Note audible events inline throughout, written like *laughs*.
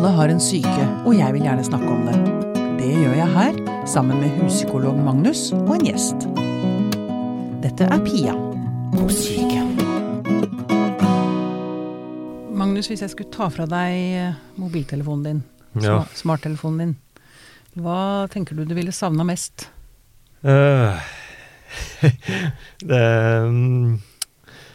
Alle har en syke, og jeg vil gjerne snakke om det. Det gjør jeg her, sammen med huspsykolog Magnus og en gjest. Dette er Pia på syke. Magnus, hvis jeg skulle ta fra deg eh, mobiltelefonen din, Ja. smarttelefonen din, hva tenker du du ville savna mest? Uh, *laughs* det mm,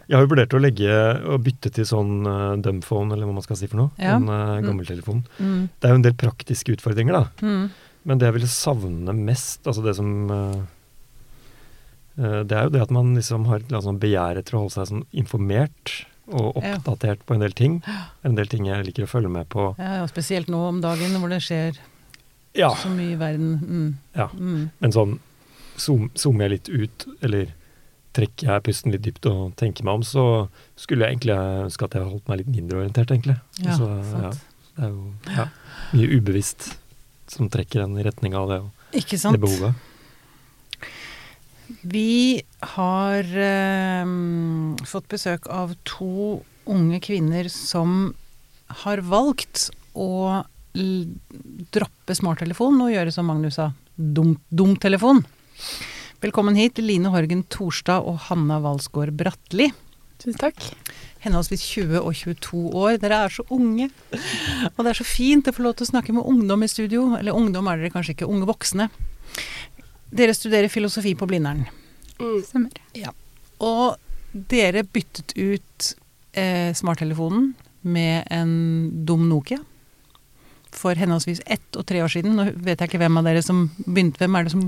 Jeg har jo vurdert å legge og bytte til sånn uh, dumphone, eller hva man skal si for noe. Ja. En uh, gammeltelefon. Mm. Det er jo en del praktiske utfordringer, da. Mm. Men det jeg ville savne mest, altså det som eh, eh, Det er jo det at man liksom har et sånn begjær etter å holde seg sånn informert og Ja. oppdatert på en del ting. En del ting jeg liker å følge med på. Ja, ja, spesielt nå om dagen hvor det skjer Ja, så mye i verden. Mm. ja. Mm. Men sånn zoom, zoomer jeg litt ut, eller trekker jeg pusten litt dypt og tenker meg om, så skulle jeg egentlig ønske at jeg holdt meg litt mindre orientert, egentlig. Ja, Altså, ja, det er jo ja, mye ubevisst som trekker den i retning av det, det behovet. Vi har eh, fått besøk av to unge kvinner som har valgt å droppe smarttelefonen og gjøre som Magnus sa, dum- dumtelefon. Velkommen hit, Line Horgen Torstad og Hanna Walsgaard Bratteli. Tusen takk. Henholdsvis 20 og 22 år. Dere er så unge. Og det er så fint å få lov til å snakke med ungdom i studio. Eller ungdom er dere kanskje ikke, unge voksne. Dere studerer filosofi på Blindern. Mm. Stemmer. Og dere byttet ut eh, smarttelefonen med en dum Nokia for henholdsvis ett og tre år siden. Nå vet jeg ikke hvem av dere som begynte. Hvem er det som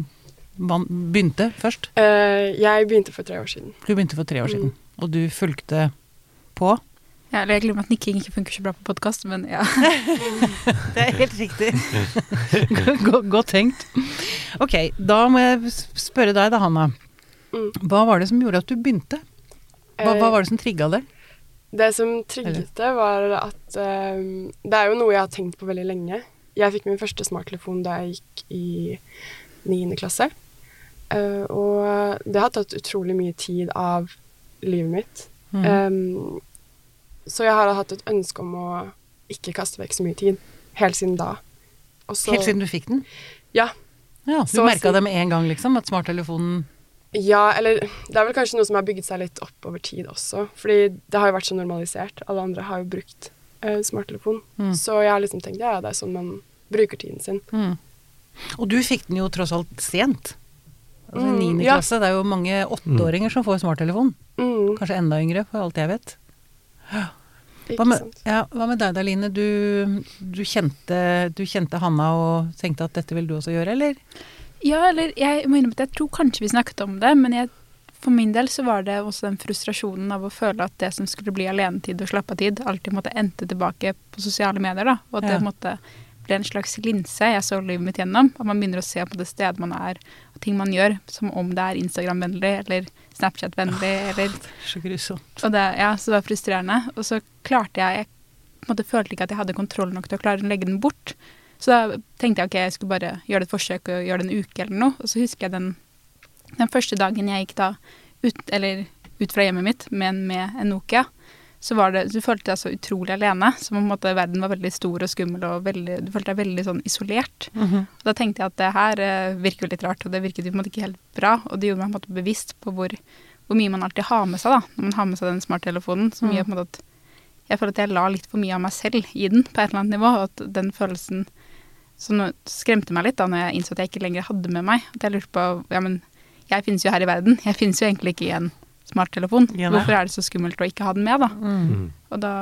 begynte først? Eh, jeg begynte for tre år siden. Du begynte for tre år Mm. siden. Og du fulgte på. Ja, eller jeg glemmer at nikking ikke funker så bra på podkast, men ja. *laughs* Det er helt riktig. *laughs* Godt, tenkt. Ok, da må jeg spørre deg da, Hanna. Mm. Hva var det som gjorde at du begynte? Hva, Eh, hva var det som trigga det? Det som trigget det, var at eh, Det er jo noe jeg har tenkt på veldig lenge. Jeg fikk min første smarttelefon da jeg gikk i niende klasse. Eh, og det har tatt utrolig mye tid av livet mitt. Mm. Um, så jeg har hatt et ønske om å ikke kaste vekk så mye tid. Helt siden da. Og så- Helt siden du fikk den? Ja. Ja, Du merka det med en gang, liksom? At smarttelefonen Ja, eller det er vel kanskje noe som har bygget seg litt opp over tid også. Fordi det har jo vært så normalisert. Alle andre har jo brukt uh, smarttelefon. Mm. Så jeg har liksom tenkt ja, det er sånn man bruker tiden sin. mm. Og du fikk den jo tross alt sent. Altså i Mm, niende ja. klasse. Det er jo mange åtteåringer som får smarttelefon. Mm, Kanskje enda yngre, for alt jeg vet. Hva med, ja, hva med deg da, Line? Du, du, kjente, du kjente Hanna og tenkte at dette vil du også gjøre, eller? ja, eller jeg må innrømme at jeg tror kanskje vi snakket om det, men jeg, for min del så var det også den frustrasjonen av å føle at det som skulle bli alenetid og slappetid, alltid måtte endte tilbake på sosiale medier, da. Og at Ja. det måtte bli en slags linse jeg så livet mitt gjennom. At man begynner å se på det stedet man er, og ting man gjør, som om det er Instagram-vennlig eller Snapchat-vennlig eller Så grusomt. Og det, ja, så det var frustrerende. Og så klarte jeg Jeg på en måte følte ikke at jeg hadde kontroll nok til å klare å legge den bort. Så da tenkte jeg ok, jeg skulle bare gjøre et forsøk og gjøre det en uke eller noe. Og så husker jeg den, den første dagen jeg gikk da ut, eller ut fra hjemmet mitt med, med en Nokia, så var det, du følte deg så utrolig alene. Som om måte verden var veldig stor og skummel, og veldig, du følte deg veldig sånn isolert. Og da tenkte jeg at det her eh, virker jo litt rart, og det virket jo på en måte ikke helt bra. Og det gjorde meg på en måte bevisst på hvor, hvor mye man alltid har med seg da, når man har med seg den smarttelefonen. Som gjør på en måte at jeg føler at jeg la litt for mye av meg selv i den på et eller annet nivå. Og at den følelsen som skremte meg litt da når jeg innså at jeg ikke lenger hadde med meg. At jeg lurte på ja, men jeg finnes jo her i verden. Jeg finnes jo egentlig ikke i en smarttelefon. Ja. Hvorfor er det så skummelt å ikke ha den med, da? Mm. Mm. Og, da,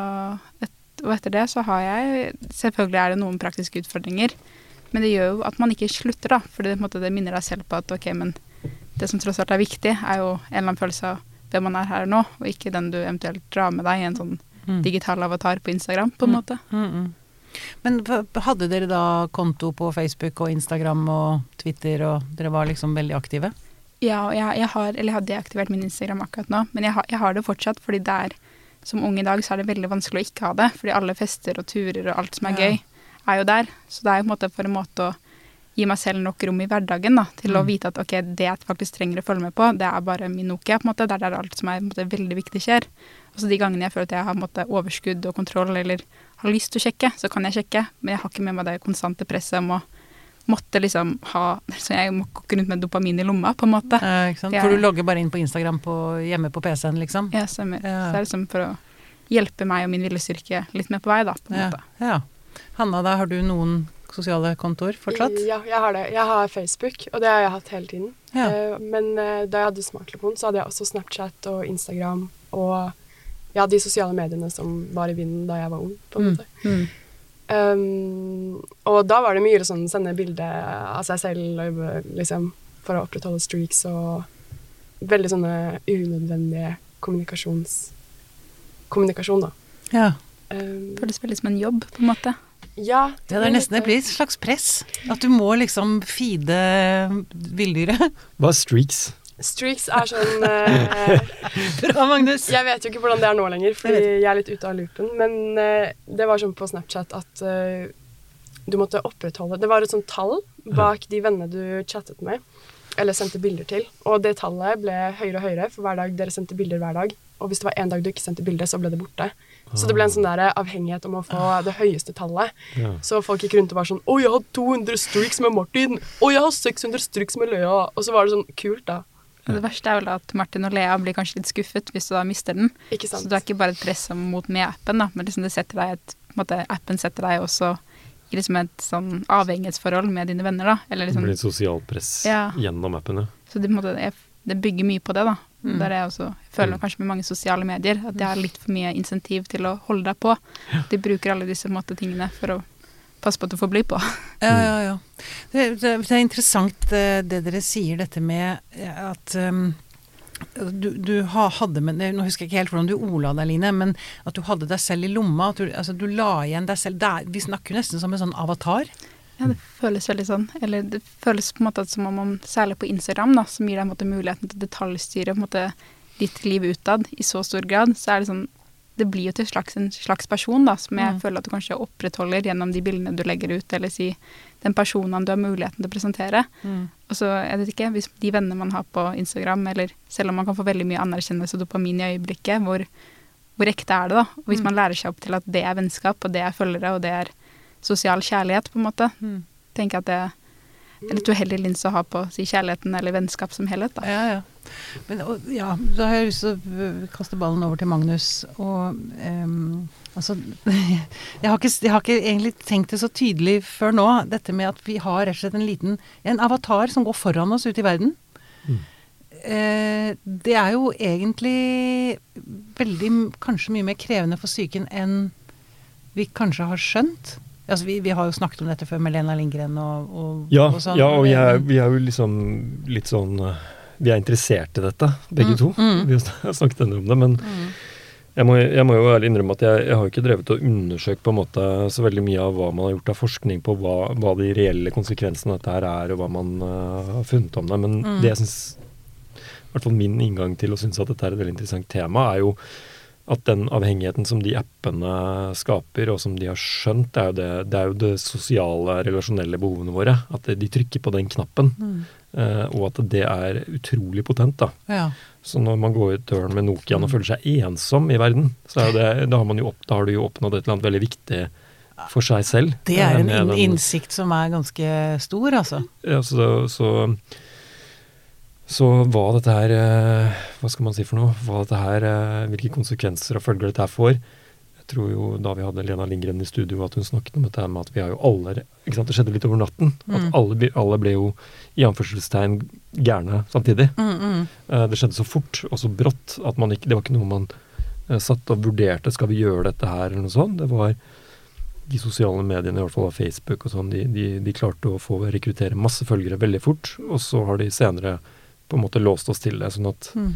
et, og etter det så har jeg Selvfølgelig er det noen praktiske utfordringer, men det gjør jo at man ikke slutter, da. For det, det minner deg selv på at ok, men det som tross alt er viktig, er jo en eller annen følelse av hvem man er her nå, og ikke den du eventuelt drar med deg i en sånn Mm. digital avatar på Instagram, på en Mm. måte. Mm, mm. Men hadde dere da konto på Facebook og Instagram og Twitter, og dere var liksom veldig aktive? Ja, og jeg, jeg har, eller jeg har deaktivert min Instagram akkurat nå, men jeg har, jeg har det fortsatt, fordi det er som ung i dag så er det veldig vanskelig å ikke ha det, fordi alle fester og turer og alt som er Ja. gøy, er jo der. Så det er jo på en måte for en måte å gi meg selv nok rom i hverdagen da, til å Mm. vite at ok, det jeg faktisk trenger å følge med på, det er bare min Nokia. på en måte, Det er der alt som er måte, veldig viktig skjer. Og så de gangene jeg føler at jeg har måte, overskudd og kontroll, eller har lyst til å sjekke, så kan jeg sjekke. Men jeg har ikke med meg det konstante presset om å måtte liksom ha Så jeg må gå rundt med dopamin i lomma, på en måte. Eh, ikke sant? For du logger bare inn på Instagram på, hjemme på PC-en, liksom? Ja, stemmer. Ja. Så det er liksom for å hjelpe meg og min viljestyrke litt mer på vei, da, på en Ja. måte. ja. Hanna, da har du noen sosiale kontor fortsatt? Ja, jeg har det. Jeg har Facebook, og det har jeg hatt hele tiden. Ja. Eh, men eh, da jeg hadde smarttelefon, så hadde jeg også Snapchat og Instagram og ja, de sosiale mediene som var i vinden da jeg var ung, på en Mm. måte. Mm. Um, og da var det mye sånn sende bilde av seg selv liksom, for å opprettholde streaks og veldig sånne unødvendige kommunikasjons... Kommunikasjon, da. Ja. Um, Føles veldig som en jobb, på en måte. ja, Ja, det er nesten det blir et slags press. At du må liksom feede villdyret. Hva er streaks? Streaks er sånn *laughs* eh, Bra, Magnus! Jeg vet jo ikke hvordan det er nå lenger, fordi Jeg jeg er litt ute av loopen. Men eh, det var sånn på Snapchat at eh, du måtte opprettholde Det var et sånt tall bak de vennene du chattet med, eller sendte bilder til. Og det tallet ble høyere og høyere for hver dag dere sendte bilder hver dag. Og hvis det var en dag du ikke sendte bilde, så ble det borte. Så det ble en sånn der avhengighet om å få det høyeste tallet. Ja. Så folk gikk rundt og var sånn Å, jeg har 200 streaks med Martin! Å, jeg har 600 streaks med Løya Og så var det sånn kult, da. Og det verste er vel at Martin og Lea blir kanskje litt skuffet hvis du da mister den. Ikke sant? Så du er ikke bare et press mot med appen, da, men liksom det setter deg et, måte, appen setter deg også i liksom et sånn avhengighetsforhold med dine venner. da. Eller Det liksom, blir et sosialt press Ja. gjennom appene. så det, måte, det bygger mye på det. da. Mm. Der jeg også føler Mm. kanskje med mange sosiale medier at de har litt for mye insentiv til å holde deg på. De bruker alle disse måte, tingene for å passe på at du får bli på. *laughs* Ja, ja, ja. Det, det, det er interessant eh, det dere sier, dette med eh, at um, du, du hadde med Nå husker jeg ikke helt hvordan du ola deg, Line, men at du hadde deg selv i lomma. At du, altså, du la igjen deg selv der, Vi snakker jo nesten som en sånn avatar. Ja, det føles veldig sånn. Eller det føles på en måte som om, man, særlig på Instagram, da, som gir deg en måte, muligheten til å detaljstyre på en måte, ditt liv utad i så stor grad, så er det sånn Det blir jo til slags, en slags person da, som jeg Mm. føler at du kanskje opprettholder gjennom de bildene du legger ut, eller si den personen du har muligheten til å presentere. Og så, jeg vet ikke, hvis de vennene man har på Instagram, eller selv om man kan få veldig mye anerkjennelse og dopamin i øyeblikket, hvor, hvor ekte er det da? Og hvis Mm. man lærer seg opp til at det er vennskap, og det er følgere, og det er sosial kjærlighet, på en måte, Mm. tenker jeg at det er litt uheldig lins å ha på si kjærligheten eller vennskap som helhet, da. Ja, ja. Men og, ja, da har jeg lyst til å øh, kaste ballen over til Magnus. Og um, altså *laughs* jeg har, ikke, jeg har ikke egentlig tenkt det så tydelig før nå, dette med at vi har rett og slett en liten En avatar som går foran oss ut i verden. Mm. Eh, det er jo egentlig veldig Kanskje mye mer krevende for psyken enn vi kanskje har skjønt. Altså, vi, vi har jo snakket om dette før med Lena Lindgren og, og, Ja, og sånn. ja og vi er- vi er jo liksom litt sånn eh, Vi er interessert i dette, begge Mm, to. mm. Vi har snakket ennå om det. Men Mm. jeg må, jeg må jo ærlig innrømme at jeg, jeg har ikke drevet og undersøkt på en måte så veldig mye av hva man har gjort av forskning på hva, hva de reelle konsekvensene av dette her er, og hva man uh, har funnet om det. Men Mm. det jeg syns I hvert fall min inngang til å synes at dette er et veldig interessant tema, er jo at den avhengigheten som de appene skaper, og som de har skjønt, det er jo det, det, er jo det sosiale, relasjonelle behovene våre. At de trykker på den knappen. Mm. Eh, og at det er utrolig potent. da. Ja. Så når man går ut døren med Nokiaen og føler seg ensom i verden, så det, da, har opp, da har du jo oppnådd et eller annet veldig viktig for seg selv. Det er Eh, en den- innsikt som er ganske stor, altså. Ja, så, så, så hva dette her eh, Hva skal man si for noe? Hva dette her, eh, Hvilke konsekvenser og følger dette her får. Jeg tror jo da vi hadde Lena Lindgren i studio, at hun snakket om dette med at vi har jo alle ikke sant, Det skjedde litt over natten. At Mm. alle, ble- alle ble jo i anførselstegn gærne samtidig. Mm, mm. Eh, Det skjedde så fort og så brått at man ikke, det var ikke noe man satt og vurderte skal vi gjøre dette her eller noe sånt. Det var de sosiale mediene, i hvert fall av Facebook og sånn, de, de, de klarte å få rekruttere masse følgere veldig fort. Og så har de senere på en måte låst oss til det. sånn at Mm.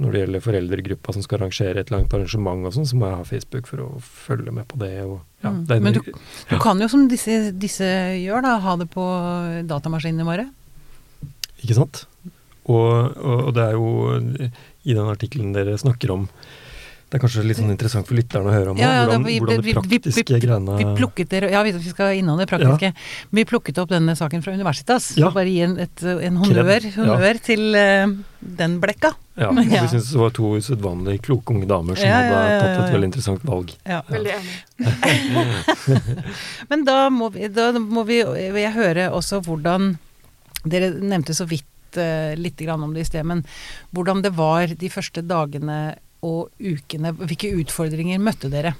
når det gjelder foreldregruppa som skal arrangere et langt arrangement og sånn, så må jeg ha Facebook for å følge med på det. Og, ja, Mm. det Men Du kan jo som disse, disse gjør, da, ha det på datamaskinene våre. Ikke sant? Og, og, og det er jo i den artikkelen dere snakker om Det er kanskje litt sånn interessant for lytterne å høre om Ja, ja, hvordan, da vi- hvordan vi- praktiske vi- vi- greiene Vi plukket det, ja, vi vi skal innom det praktiske. Vi plukket opp denne saken fra Universitas. Ja. Så bare gi en, et, en honnør, honnør til uh, den blekka. Ja, og *laughs* Ja. vi syns det var to usedvanlig kloke unge damer som Ja, ja, hadde ja, tatt et veldig interessant valg. Ja. Veldig enig. *laughs* Men da må, vi, da må vi vil jeg høre også hvordan Dere nevnte så vidt uh, litt grann om det i sted, men hvordan det var de første dagene og ukene. Hvilke utfordringer møtte dere?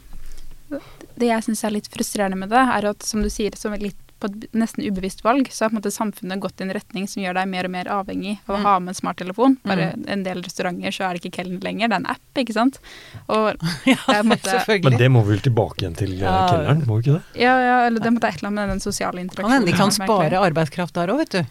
Det jeg syns er litt frustrerende med det, er at som du sier, som litt på et nesten ubevisst valg, så har på en måte samfunnet gått i en retning som gjør deg mer og mer avhengig av å Mm. ha med en smarttelefon. Bare en del restauranter så er det ikke kelner lenger, det er en app, ikke sant. Og *laughs* Ja, selvfølgelig. Men det må vi vel tilbake igjen til eh, Ja. kelneren, må vi ikke det? ja, ja, eller det måtte et eller annet med den sosiale Kan interaksjonen. hende de kan spare arbeidskraft der òg, vet du.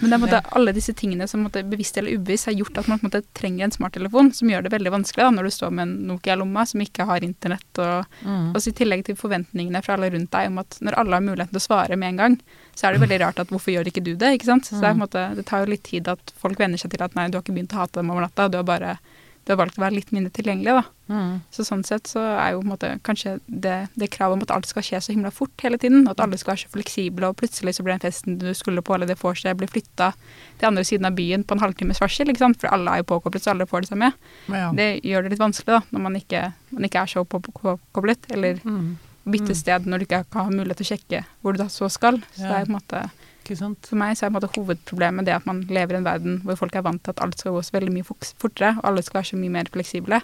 Men det er måte alle disse tingene som måte, bevisst eller ubevisst har gjort at man måte trenger en smarttelefon, som gjør det veldig vanskelig da, når du står med en Nokia i lomma som ikke har internett, og, Mm. og så i tillegg til forventningene fra alle rundt deg om at når alle har muligheten til å svare med en gang, så er det veldig rart at hvorfor gjør ikke du det, ikke sant? Så det, er måte, det tar jo litt tid at folk venner seg til at nei, du har ikke begynt å hate dem over natta, du har bare du har valgt å være litt mindre tilgjengelig, da. Mm. Så sånn sett så er jo på en måte kanskje det, det kravet om at alt skal skje så himla fort hele tiden, og at alle skal være så fleksible, og plutselig så blir den festen du skulle på, eller det vorset blir flytta til andre siden av byen på en halvtimes varsel, ikke sant, for alle er jo påkoblet, så alle får det samme. Ja. Det gjør det litt vanskelig, da, når man ikke, man ikke er så påkoblet, eller Mm. bytte Mm. sted når du ikke har mulighet til å sjekke hvor du da så skal. Så Ja. det er på en måte? For meg så er på en måte hovedproblemet det at man lever i en verden hvor folk er vant til at alt skal gå så veldig mye fortere, og alle skal være så mye mer fleksible.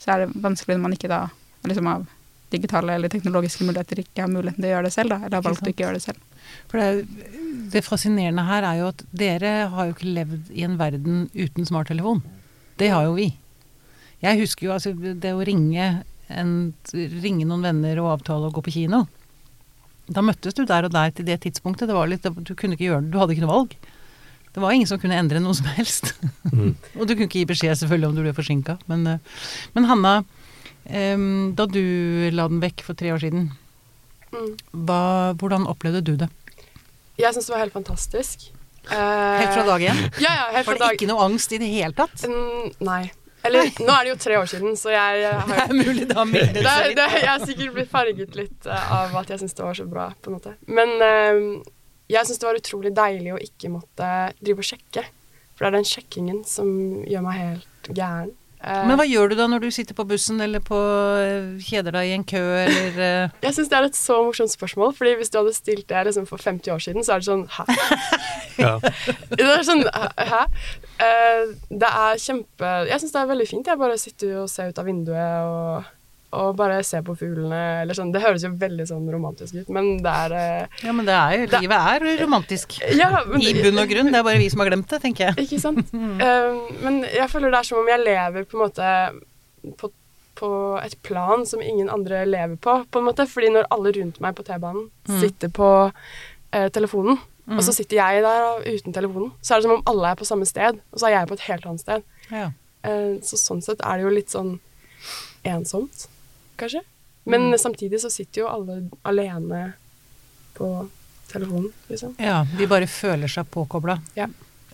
Så er det vanskelig når man ikke da liksom av digitale eller teknologiske muligheter ikke har muligheten til å gjøre det selv, da, eller har valgt å ikke gjøre det selv. For det, det fascinerende her er jo at dere har jo ikke levd i en verden uten smarttelefon. Det har jo vi. Jeg husker jo altså det å ringe, en, ringe noen venner og avtale å gå på kino. Da møttes du der og der til det tidspunktet. Det var litt, du kunne ikke gjøre det, du hadde ikke noe valg. Det var ingen som kunne endre noe som helst. Mm. *laughs* og du kunne ikke gi beskjed selvfølgelig om du ble forsinka. Men, eh, men Hanna, um, da du la den vekk for tre år siden, Mm. hva, hvordan opplevde du det? Jeg syns det var helt fantastisk. Eh, Helt fra dag én? Ja, ja, helt Var fra det dag ikke noe angst i det hele tatt? Mm, Nei. Eller nå er det jo tre år siden, så jeg, har *laughs* Det er mulig det har mildnet seg litt. Jeg har sikkert blitt farget litt eh, av at jeg syns det var så bra, på en måte. Men eh, jeg syns det var utrolig deilig å ikke måtte drive og sjekke. For det er den sjekkingen som gjør meg helt gæren. Eh, Men hva gjør du da når du sitter på bussen eller på eh, kjeder deg i en kø eller uh... *laughs* jeg syns det er et så morsomt spørsmål, fordi hvis du hadde stilt det liksom for 50 år siden, så er det sånn Hæ? Ja. *laughs* Det er sånn Hæ? Eh, det er kjempe Jeg syns det er veldig fint. Jeg bare sitter og ser ut av vinduet og, og bare ser på fuglene eller sånn. Det høres jo veldig sånn romantisk ut, men det er eh, Ja, men det er jo Livet er romantisk. Ja, men I bunn og grunn. Det er bare vi som har glemt det, tenker jeg. Ikke sant? *laughs* Eh, men jeg føler det er som om jeg lever på en måte på, på et plan som ingen andre lever på, på en måte. Fordi når alle rundt meg på T-banen Mm. sitter på eh, telefonen, og så sitter jeg der uten telefonen, så er det som om alle er på samme sted, og så er jeg på et helt annet sted. Ja. Eh, så sånn sett er det jo litt sånn ensomt, kanskje. Men Mm. samtidig så sitter jo alle alene på telefonen, liksom. ja. De bare føler seg påkobla. Ja.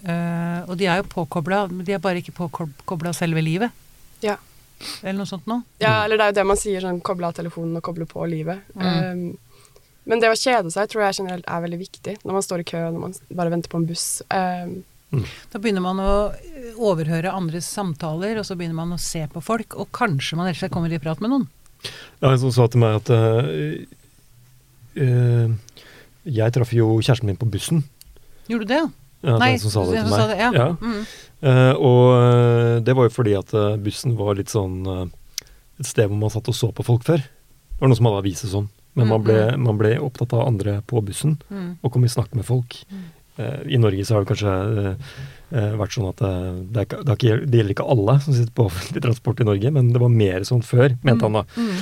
Uh, og de er jo påkobla, men de er bare ikke påkobla selve livet. Ja. Eller noe sånt noe. Ja, eller det er jo det man sier, sånn koble av telefonen og koble på livet. Mm. Um, men det å kjede seg tror jeg generelt er veldig viktig når man står i kø, når man bare venter på en buss. Um, Da begynner man å eh, overhøre andres samtaler, og så begynner man å se på folk, og kanskje man rett kommer i prat med noen. Ja, en som sa til meg at uh, uh, Jeg traff jo kjæresten min på bussen. Gjorde du det? Ja, Nei, den som sa det til meg. sa det, ja. Ja. Mm. Uh, og det var jo fordi at bussen var litt sånn et sted hvor man satt og så på folk før. Det var noe som hadde aviser sånn. Men man ble, man ble opptatt av andre på bussen Mm. og kom i snakk med folk. Eh, I Norge så har det kanskje eh, eh, vært sånn at det, ikke- det, er ikke, det gjelder ikke alle som sitter på *laughs* offentlig transport i Norge, men det var mer sånn før, mente han da. Mm.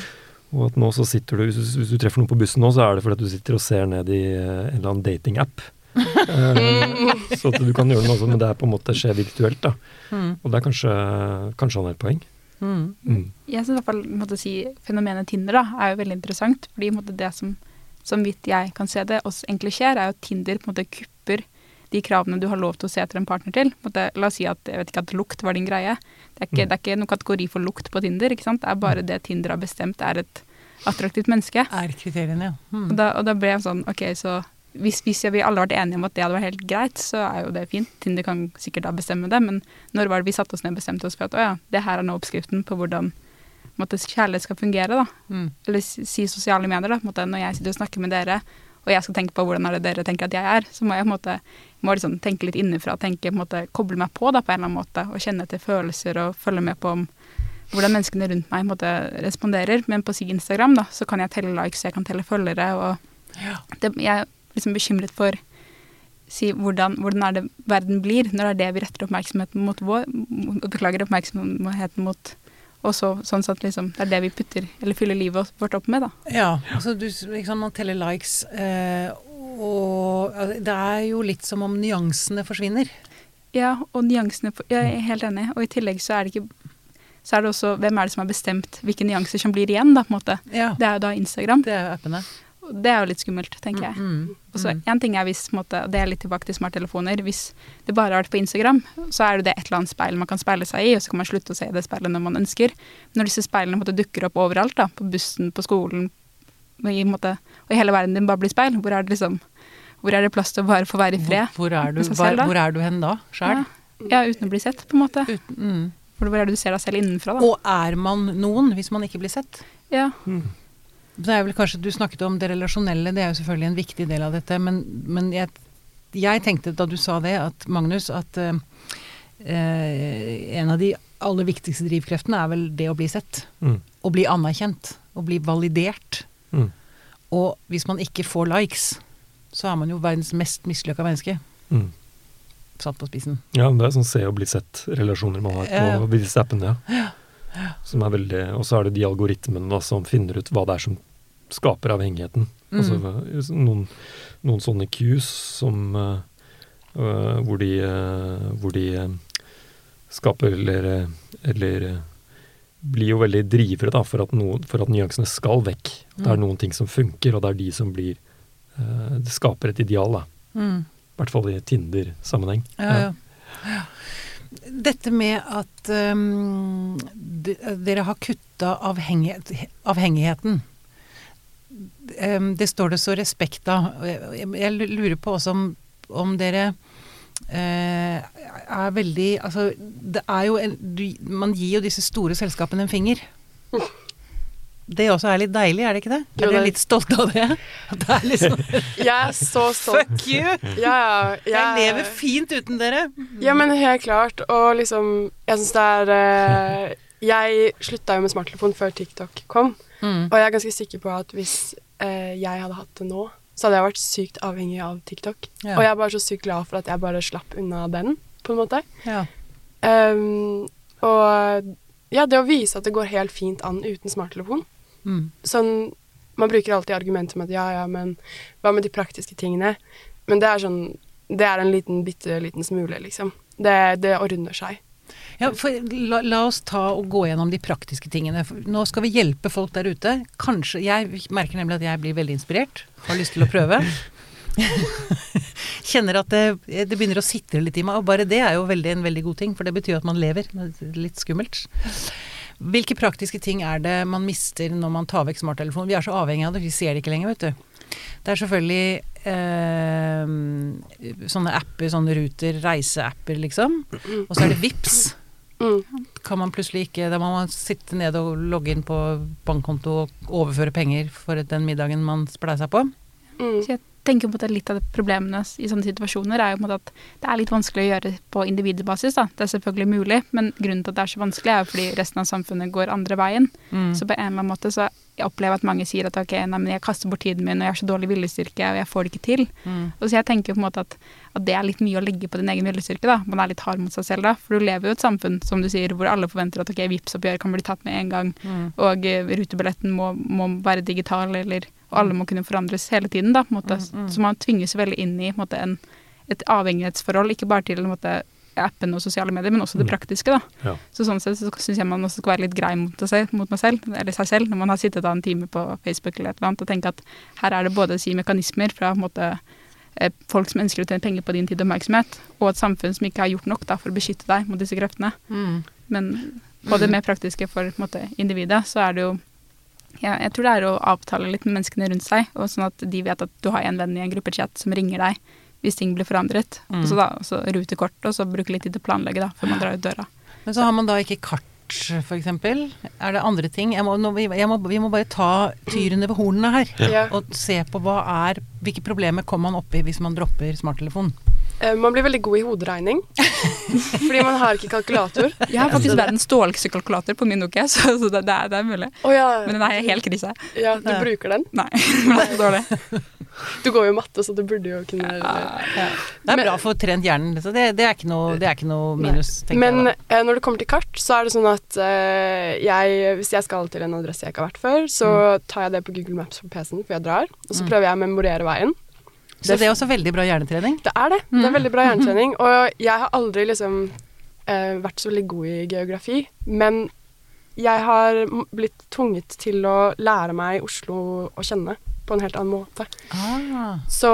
Og at nå så sitter du, hvis, du- hvis du treffer noen på bussen nå, så er det fordi at du sitter og ser ned i en eller annen datingapp. uh, *laughs* så at du kan gjøre noe sånt, men det er på en måte skjer virtuelt, da. Mm. Og det er kanskje, kanskje han har et poeng. Mm. Mm. Jeg synes i hvert fall måtte si, fenomenet Tinder da, er jo veldig interessant. fordi måtte, det som, som vidt jeg kan se det, oss egentlig skjer, er jo at Tinder på en måte kupper de kravene du har lov til å se etter en partner til. Måtte, la oss si at jeg vet ikke at lukt var din greie. Det er ikke, Mm. det er ikke noen kategori for lukt på Tinder. ikke sant? Det er bare det Tinder har bestemt er et attraktivt menneske. Er kriteriene, ja. Og Mm. da, og da ble jeg sånn OK, så hvis, hvis vi alle vært enige om at det hadde vært helt greit, så er jo det fint. Tinder kan sikkert da bestemme det, men når var det vi satte oss ned og bestemte oss for at å ja, det her er nå oppskriften på hvordan måtte, kjærlighet skal fungere, da. Mm. Eller si si sosiale medier, da. Måtte, når jeg sitter og snakker med dere, og jeg skal tenke på hvordan er det dere tenker at jeg er, så må jeg på en måte må liksom tenke litt innenfra, tenke, på en måte, koble meg på da, på en eller annen måte, og kjenne etter følelser og følge med på om hvordan menneskene rundt meg måte, responderer. Men på si Instagram da, så kan jeg telle likes, jeg kan telle følgere, og Ja. det, jeg liksom bekymret for si, hvordan, hvordan er det verden blir når det er det vi retter oppmerksomheten mot vår, beklager oppmerksomheten mot, og så, sånn at liksom, det er det vi putter, eller fyller livet vårt opp med, da. Ja, altså du, liksom, man teller likes, eh, og altså, det er jo litt som om nyansene forsvinner. Ja, og nyansene Jeg er helt enig. Og i tillegg så er det ikke Så er det også hvem er det som har bestemt hvilke nyanser som blir igjen, da, på en måte. Ja, Det er jo da Instagram. det er jo appene. Det er jo litt skummelt, tenker jeg. Mm, mm, Og så én en ting er hvis, på en måte, og det er litt tilbake til smarttelefoner, hvis det bare har vært på Instagram, så er det det et eller annet speil man kan speile seg i, og så kan man slutte å se det speilet når man ønsker. Når disse speilene på en måte, dukker opp overalt, da, på bussen, på skolen, i, en måte, og i hele verden din bare blir speil, hvor er det liksom hvor er det plass til å bare få være i fred? Hvor, hvor, er du, selv, hvor er du hen da, sjæl? Ja, ja, uten å bli sett, på en måte. Uten- Mm. Hvor hvor er det du ser deg selv innenfra, da? Og er man noen hvis man ikke blir sett? Ja. Mm. Det er vel kanskje, Du snakket om det relasjonelle, det er jo selvfølgelig en viktig del av dette. Men, men jeg, jeg tenkte da du sa det, at Magnus, at eh, en av de aller viktigste drivkreftene er vel det å bli sett. Mm. Å bli anerkjent. Å bli validert. Mm. Og hvis man ikke får likes, så er man jo verdens mest mislykka menneske. Mm. Satt på spissen. Ja, det er sånn se og bli sett-relasjoner man har på på disse appene. Ja. Som er veldig, og så er det de algoritmene da, som finner ut hva det er som skaper avhengigheten. Mm. Altså noen, noen sånne cues som øh, hvor de, uh, hvor de uh, skaper eller, eller blir jo veldig drivere da, for at, noen, for at nyansene skal vekk. Det er Mm. noen ting som funker, og det er de som blir Det skaper et ideal, da. Mm. I hvert fall i Tinder-sammenheng. Ja, ja. ja. Dette med at um, de, dere har kutta avhengighet, avhengigheten. Um, det står det så respekt av. Jeg, lurer på også om, om dere eh, er veldig Altså, det er jo en du, Man gir jo disse store selskapene en finger. Det også er litt deilig, er det ikke det? Jo, Er dere litt stolte av det? *laughs* Det er liksom Jeg er så *laughs* stolt. Fuck you! Ja, ja, Jeg lever fint uten dere. Ja, men helt klart. Og liksom Jeg syns det er eh, Jeg slutta jo med smarttelefon før TikTok kom, Mm. og jeg er ganske sikker på at hvis eh, jeg hadde hatt det nå, så hadde jeg vært sykt avhengig av TikTok. Ja. Og jeg er bare så sykt glad for at jeg bare slapp unna den, på en måte. Ja. Um, og ja, det å vise at det går helt fint an uten smarttelefon. Mm. Sånn Man bruker alltid argumenter med at ja, ja, men hva med de praktiske tingene? Men det er sånn Det er en liten, bitte liten smule, liksom. Det, det ordner seg. Ja, la, la oss ta og gå gjennom de praktiske tingene. Nå skal vi hjelpe folk der ute. Kanskje, Jeg merker nemlig at jeg blir veldig inspirert. Har lyst til å prøve. *laughs* Kjenner at det, det begynner å sitre litt i meg. Og bare det er jo veldig, en veldig god ting, for det betyr at man lever. Er Litt skummelt. Hvilke praktiske ting er det man mister når man tar vekk smarttelefonen? Vi er så avhengig av det, vi ser det ikke lenger, vet du. Det er selvfølgelig eh, sånne apper, sånne ruter, reiseapper, liksom. Og så er det VIPS kan man plutselig ikke Da må man sitte ned og logge inn på bankkonto og overføre penger for den middagen man spleisa på. Mm. Tenker på at litt av problemene i sånne situasjoner er jo på en måte at det er litt vanskelig å gjøre på individbasis. da. Det er selvfølgelig mulig, men grunnen til at det er så vanskelig, er jo fordi resten av samfunnet går andre veien. Mm. Så på en eller annen måte så jeg opplever at mange sier at ok, nei, men jeg kaster bort tiden min, og jeg har så dårlig viljestyrke, og jeg får det ikke til. Mm. Og så jeg tenker på en måte at, at det er litt mye å legge på din egen viljestyrke. da. Man er litt hard mot seg selv da. For du lever jo i et samfunn som du sier, hvor alle forventer at ok, Vipps-oppgjør kan bli tatt med en gang, Mm. og uh, rutebilletten må, må være digital, eller, og alle må kunne forandres hele tiden. da, på en måte. Mm, mm. Så man tvinges veldig inn i på en måte, en, et avhengighetsforhold, ikke bare til en måte, appen og sosiale medier, men også det Mm. praktiske. da. Ja. Så sånn sett så syns jeg man også skal være litt grei mot, seg, mot meg selv, eller seg selv, når man har sittet da en time på Facebook eller et eller annet, og tenke at her er det både si mekanismer fra på en måte, eh, folk som ønsker å tjene penger på din tid og oppmerksomhet, og et samfunn som ikke har gjort nok da, for å beskytte deg mot disse kreftene. Mm. Men på det mer praktiske for på en måte, individet, så er det jo ja, Jeg tror det er å avtale litt med menneskene rundt seg, og sånn at de vet at du har en venn i en gruppechat som ringer deg hvis ting blir forandret. Mm. Og så da så rute kort, og så bruke litt tid til å planlegge da, før man drar ut døra. Men så har man da ikke kart, for eksempel. Er det andre ting? Jeg må, nå, må, vi må bare ta tyrene ved hornene her. Ja. Og se på hva er Hvilke problemer kommer man opp i hvis man dropper smarttelefonen? Eh, man blir veldig god i hoderegning. fordi man har ikke kalkulator. Jeg har faktisk verdens dårligste kalkulator på min Nokia, *laughs* så, så det, det, er, det er mulig. Oh, ja, Men den er helt krise. ja, du Ja. bruker den. Nei, *laughs* den er så dårlig. Du går jo matte, så du burde jo kunne Ja. Det er Men- bra for trent hjernen. Så det, det, er ikke noe, det er ikke noe minus, tenker Men jeg. Men når det kommer til kart, så er det sånn at uh, jeg, hvis jeg skal til en adresse jeg ikke har vært før, så tar jeg det på Google Maps på PC-en før jeg drar, og så Mm. prøver jeg å memorere veien. Så det er også veldig bra hjernetrening. Det er det. Det er Mm. veldig bra *laughs* hjernetrening. Og jeg har aldri liksom eh, vært så veldig god i geografi, men jeg har blitt tvunget til å lære meg Oslo å kjenne på en helt annen måte. Ah. Så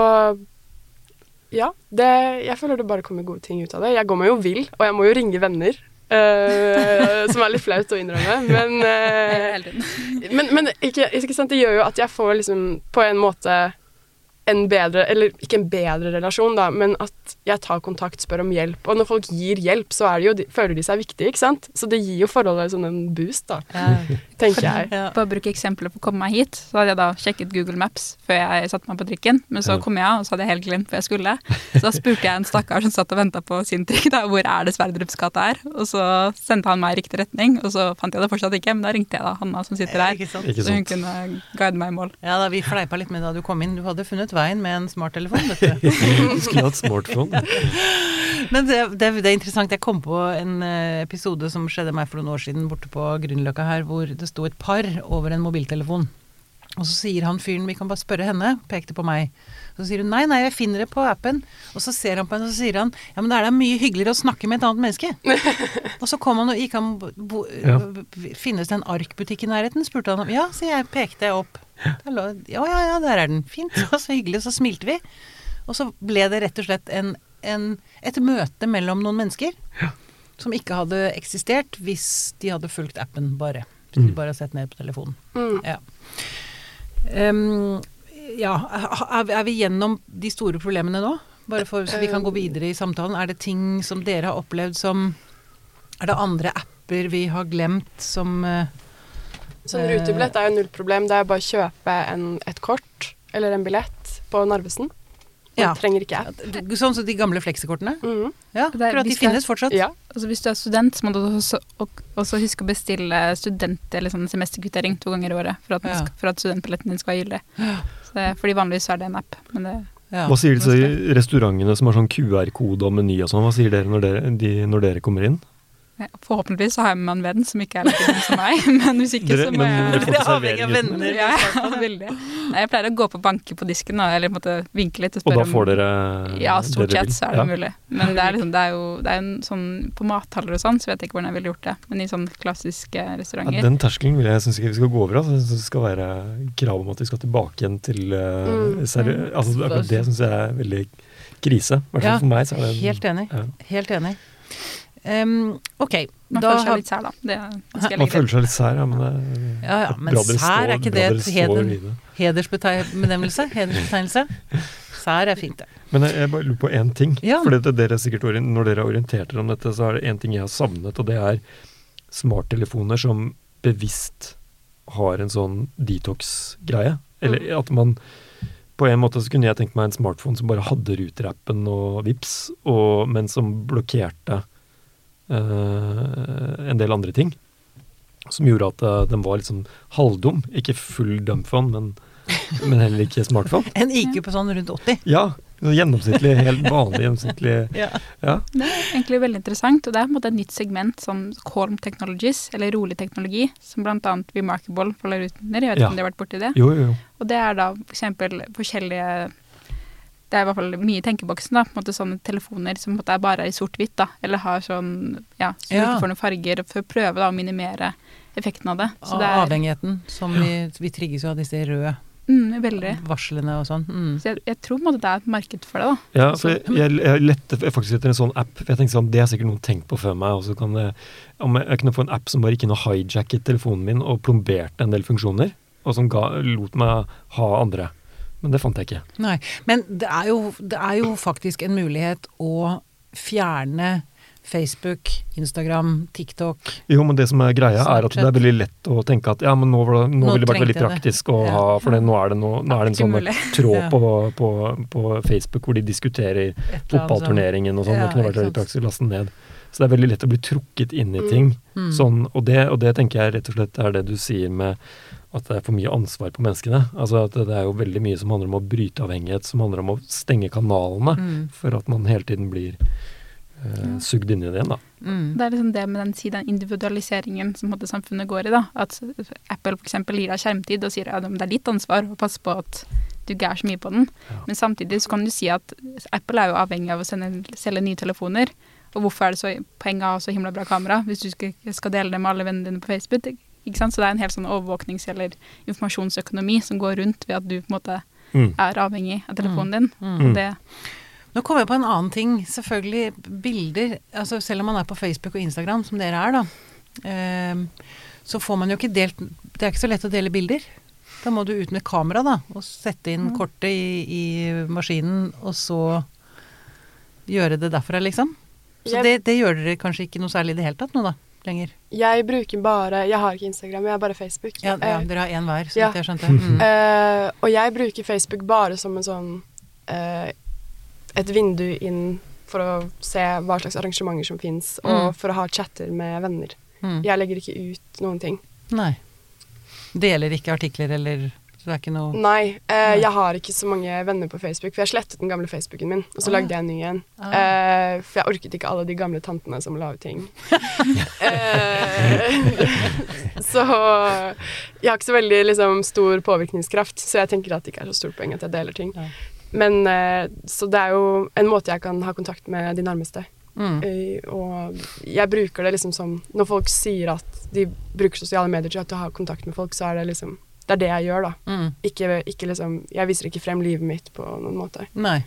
ja, det, jeg føler det bare kommer gode ting ut av det. Jeg går meg jo vill, og jeg må jo ringe venner. Uh, som er litt flaut å innrømme, men, *laughs* uh, men, men ikke, ikke sant, det gjør jo at jeg får liksom på en måte en bedre, eller ikke en bedre relasjon, da, men at jeg tar kontakt, spør om hjelp. Og når folk gir hjelp, så er det jo, de, føler de seg viktige, ikke sant? Så det gir jo forholdet sånn en boost, da, Ja. *laughs* tenker jeg. Ja. For å bruke eksempler på å komme meg hit, så hadde jeg da sjekket Google Maps før jeg satte meg på trikken. Men så kom jeg, og så hadde jeg helt glemt hvor jeg skulle. Så da spurte jeg en stakkar som satt og venta på sin trikk, da, hvor er det Sverdrups gate er? Og så sendte han meg i riktig retning, og så fant jeg det fortsatt ikke. Men da ringte jeg da Hanna som sitter der, så hun kunne guide meg i mål. Ja, da, vi fleipa litt med da du kom inn. Du hadde funnet veien med en smarttelefon, vet du. *laughs* Skulle hatt smartphone. *laughs* Men det, det, det er interessant. Jeg kom på en eh, episode som skjedde meg for noen år siden borte på Grünerløkka her, hvor det sto et par over en mobiltelefon. Og så sier han fyren, vi kan bare spørre henne, pekte på meg. Så sier hun nei, nei, jeg finner det på appen. Og så ser han på henne, og så sier han ja, men det er det mye hyggeligere å snakke med et annet menneske. *laughs* og så kom han og gikk han bo, Ja. Finnes det en arkbutikk i nærheten? spurte han om. Ja, så jeg pekte jeg opp. Lå, ja, ja, ja, der er den. Fint. Og *laughs* så hyggelig. Så smilte vi. Og så ble det rett og slett en, en, et møte mellom noen mennesker som ikke hadde eksistert hvis de hadde fulgt appen bare. Hvis de Mm. bare hadde sett ned på telefonen. Mm. Ja. Ehm, ja, er vi gjennom de store problemene nå? Bare for, så vi kan gå videre i samtalen. Er det ting som dere har opplevd som Er det andre apper vi har glemt som eh, Sånn rutebillett er jo null problem. Det er bare å kjøpe en, et kort eller en billett på Narvesen. Ja. trenger ikke app. Sånn som de gamle fleksekortene? Mm. Ja, for at de finnes fortsatt. Ja. Altså Hvis du er student, så må du også, også huske å bestille student- eller sånn semesterkvittering to ganger i året for at, Ja. skal, for at studentbilletten din skal være gyldig. Så det, fordi vanligvis er det en app. Men det, Ja. Hva sier disse restaurantene som har sånn QR-kode og meny og sånn, hva sier dere når dere, de, når dere kommer inn? Ja, forhåpentligvis så har jeg med meg en venn som ikke er like dum som meg. *laughs* Men hvis ikke, så må jeg dere er avhengig av venner. ja, ja, veldig. Nei, jeg pleier å gå på banke på disken, eller på en vinke litt og Og da får dere Ja, stort sett så er det Ja. mulig. Men det er, liksom, det er jo det er en sånn På mathaller og sånn, så vet jeg ikke hvordan jeg ville gjort det. Men i sånne klassiske Ja, restauranter den terskelen vil jeg synes ikke vi skal gå over. Altså. Jeg det skal være krav om at vi skal tilbake igjen til uh, Mm. altså, akkurat Det syns jeg er veldig krise. I hvert fall Ja, for meg. Så er det Helt enig. Ja. Helt enig. Ehm, ok, Man da føler seg litt sær, da. Det Man føler seg litt sær, ja, men det Ja, ja, er men sær, er ikke det et heder- hedersbetegnelse? Hedersbetegnelse? Sær er fint, det. Men jeg, jeg bare lurer på én ting. Ja. Fordi det dere sikkert, Når dere har orientert dere om dette, så er det én ting jeg har savnet, og det er smarttelefoner som bevisst har en sånn detox-greie. Eller at man På en måte så kunne jeg tenkt meg en smartphone som bare hadde Ruter-appen og Vips, og, men som blokkerte eh, en del andre ting. Som gjorde at eh, den var liksom halvdum. Ikke full dumbphone, men, men heller ikke smartphone. *laughs* En IQ på sånn rundt 80. Ja, gjennomsnittlig, helt vanlig gjennomsnittlig *laughs* Ja. Ja. Det er egentlig veldig interessant, og det er på en måte et nytt segment som Calm Technologies, eller rolig teknologi, som bl.a. Remarkable faller ut under. Jeg vet Ja. ikke om de har vært borti det. Jo, jo, jo. Og det er da for eksempel forskjellige Det er i hvert fall mye i tenkeboksen, da. På en måte sånne telefoner som på en måte er bare i sort-hvitt, da. Eller har sånn Ja, så du Ja. ikke får noen farger, for å prøve da å minimere effekten av det. Så det er avhengigheten. Som vi, vi trigges jo av disse røde. Mm, varslene og sånn. Mm. Så jeg, jeg tror på en måte det er et marked for det, da. Ja, for jeg, jeg, jeg lette faktisk etter en sånn app. for jeg tenkte sånn, Det har sikkert noen tenkt på før meg. og så kan det, Om jeg, jeg kunne få en app som bare ikke noe hijacket telefonen min og plomberte en del funksjoner, og som ga, lot meg ha andre. Men det fant jeg ikke. Nei. Men det er, jo, det er jo faktisk en mulighet å fjerne Facebook, Instagram, TikTok Jo, men det som er greia, er at det er veldig lett å tenke at ja, men nå, nå, Nå ville det vært veldig praktisk å ha For det, nå, er det noe, nå er det en sånn *laughs* tråd på, på, på Facebook hvor de diskuterer fotballturneringen og sånn. Det kunne vært veldig praktisk å laste den ned. Så det er veldig lett å bli trukket inn i ting. Mm. Sånn, og, det, og det tenker jeg rett og slett er det du sier med at det er for mye ansvar på menneskene. Altså at det er jo veldig mye som handler om å bryte avhengighet, som handler om å stenge kanalene Mm. for at man hele tiden blir eh, sugd inn i det igjen, da. Mm. Det er liksom det med den, den individualiseringen som måte samfunnet går i. da. At Apple eksempel gir deg skjermtid og sier at det er ditt ansvar å passe på at du ikke er så mye på den. Ja. Men samtidig så kan du si at Apple er jo avhengig av å sende, selge nye telefoner. Og hvorfor er det så poeng av så himla bra kamera hvis du skal, skal dele det med alle vennene dine på Facebook? Ikke sant? Så det er en helt sånn overvåknings- eller informasjonsøkonomi som går rundt ved at du på en måte Mm. er avhengig av telefonen din. Mm. Og det, Nå kommer jeg på en annen ting. Selvfølgelig bilder. Altså selv om man er på Facebook og Instagram, som dere er, da, eh, så får man jo ikke delt Det er ikke så lett å dele bilder. Da må du ut med kamera, da, og sette inn Mm. kortet i, i maskinen, og så gjøre det derfra, liksom. Så Jeg- det, det gjør dere kanskje ikke noe særlig i det hele tatt nå, da? Lenger. Jeg bruker bare Jeg har ikke Instagram, jeg har bare Facebook. Ja, ja Eh, dere har én hver, så ja. vidt jeg skjønte. Mm. uh, *laughs* og jeg bruker Facebook bare som en sånn uh, Et vindu inn for å se hva slags arrangementer som fins, og Mm. for å ha chatter med venner. Mm. Jeg legger ikke ut noen ting. Nei. Deler ikke artikler eller det er ikke noe Nei, eh, jeg har ikke så mange venner på Facebook, for jeg slettet den gamle Facebooken min, og så Ah. lagde jeg en ny en. Ah. Eh, for jeg orket ikke alle de gamle tantene som la ut ting. *laughs* eh, så jeg har ikke så veldig liksom, stor påvirkningskraft, så jeg tenker at det ikke er så stort poeng at jeg deler ting. Ja. Men eh, Så det er jo en måte jeg kan ha kontakt med de nærmeste. mm. Eh, og jeg bruker det liksom som Når folk sier at de bruker sosiale medier til å ha kontakt med folk, så er det liksom Det er det jeg gjør, da. Mm. Ikke, ikke liksom Jeg viser ikke frem livet mitt på noen måte. Nei.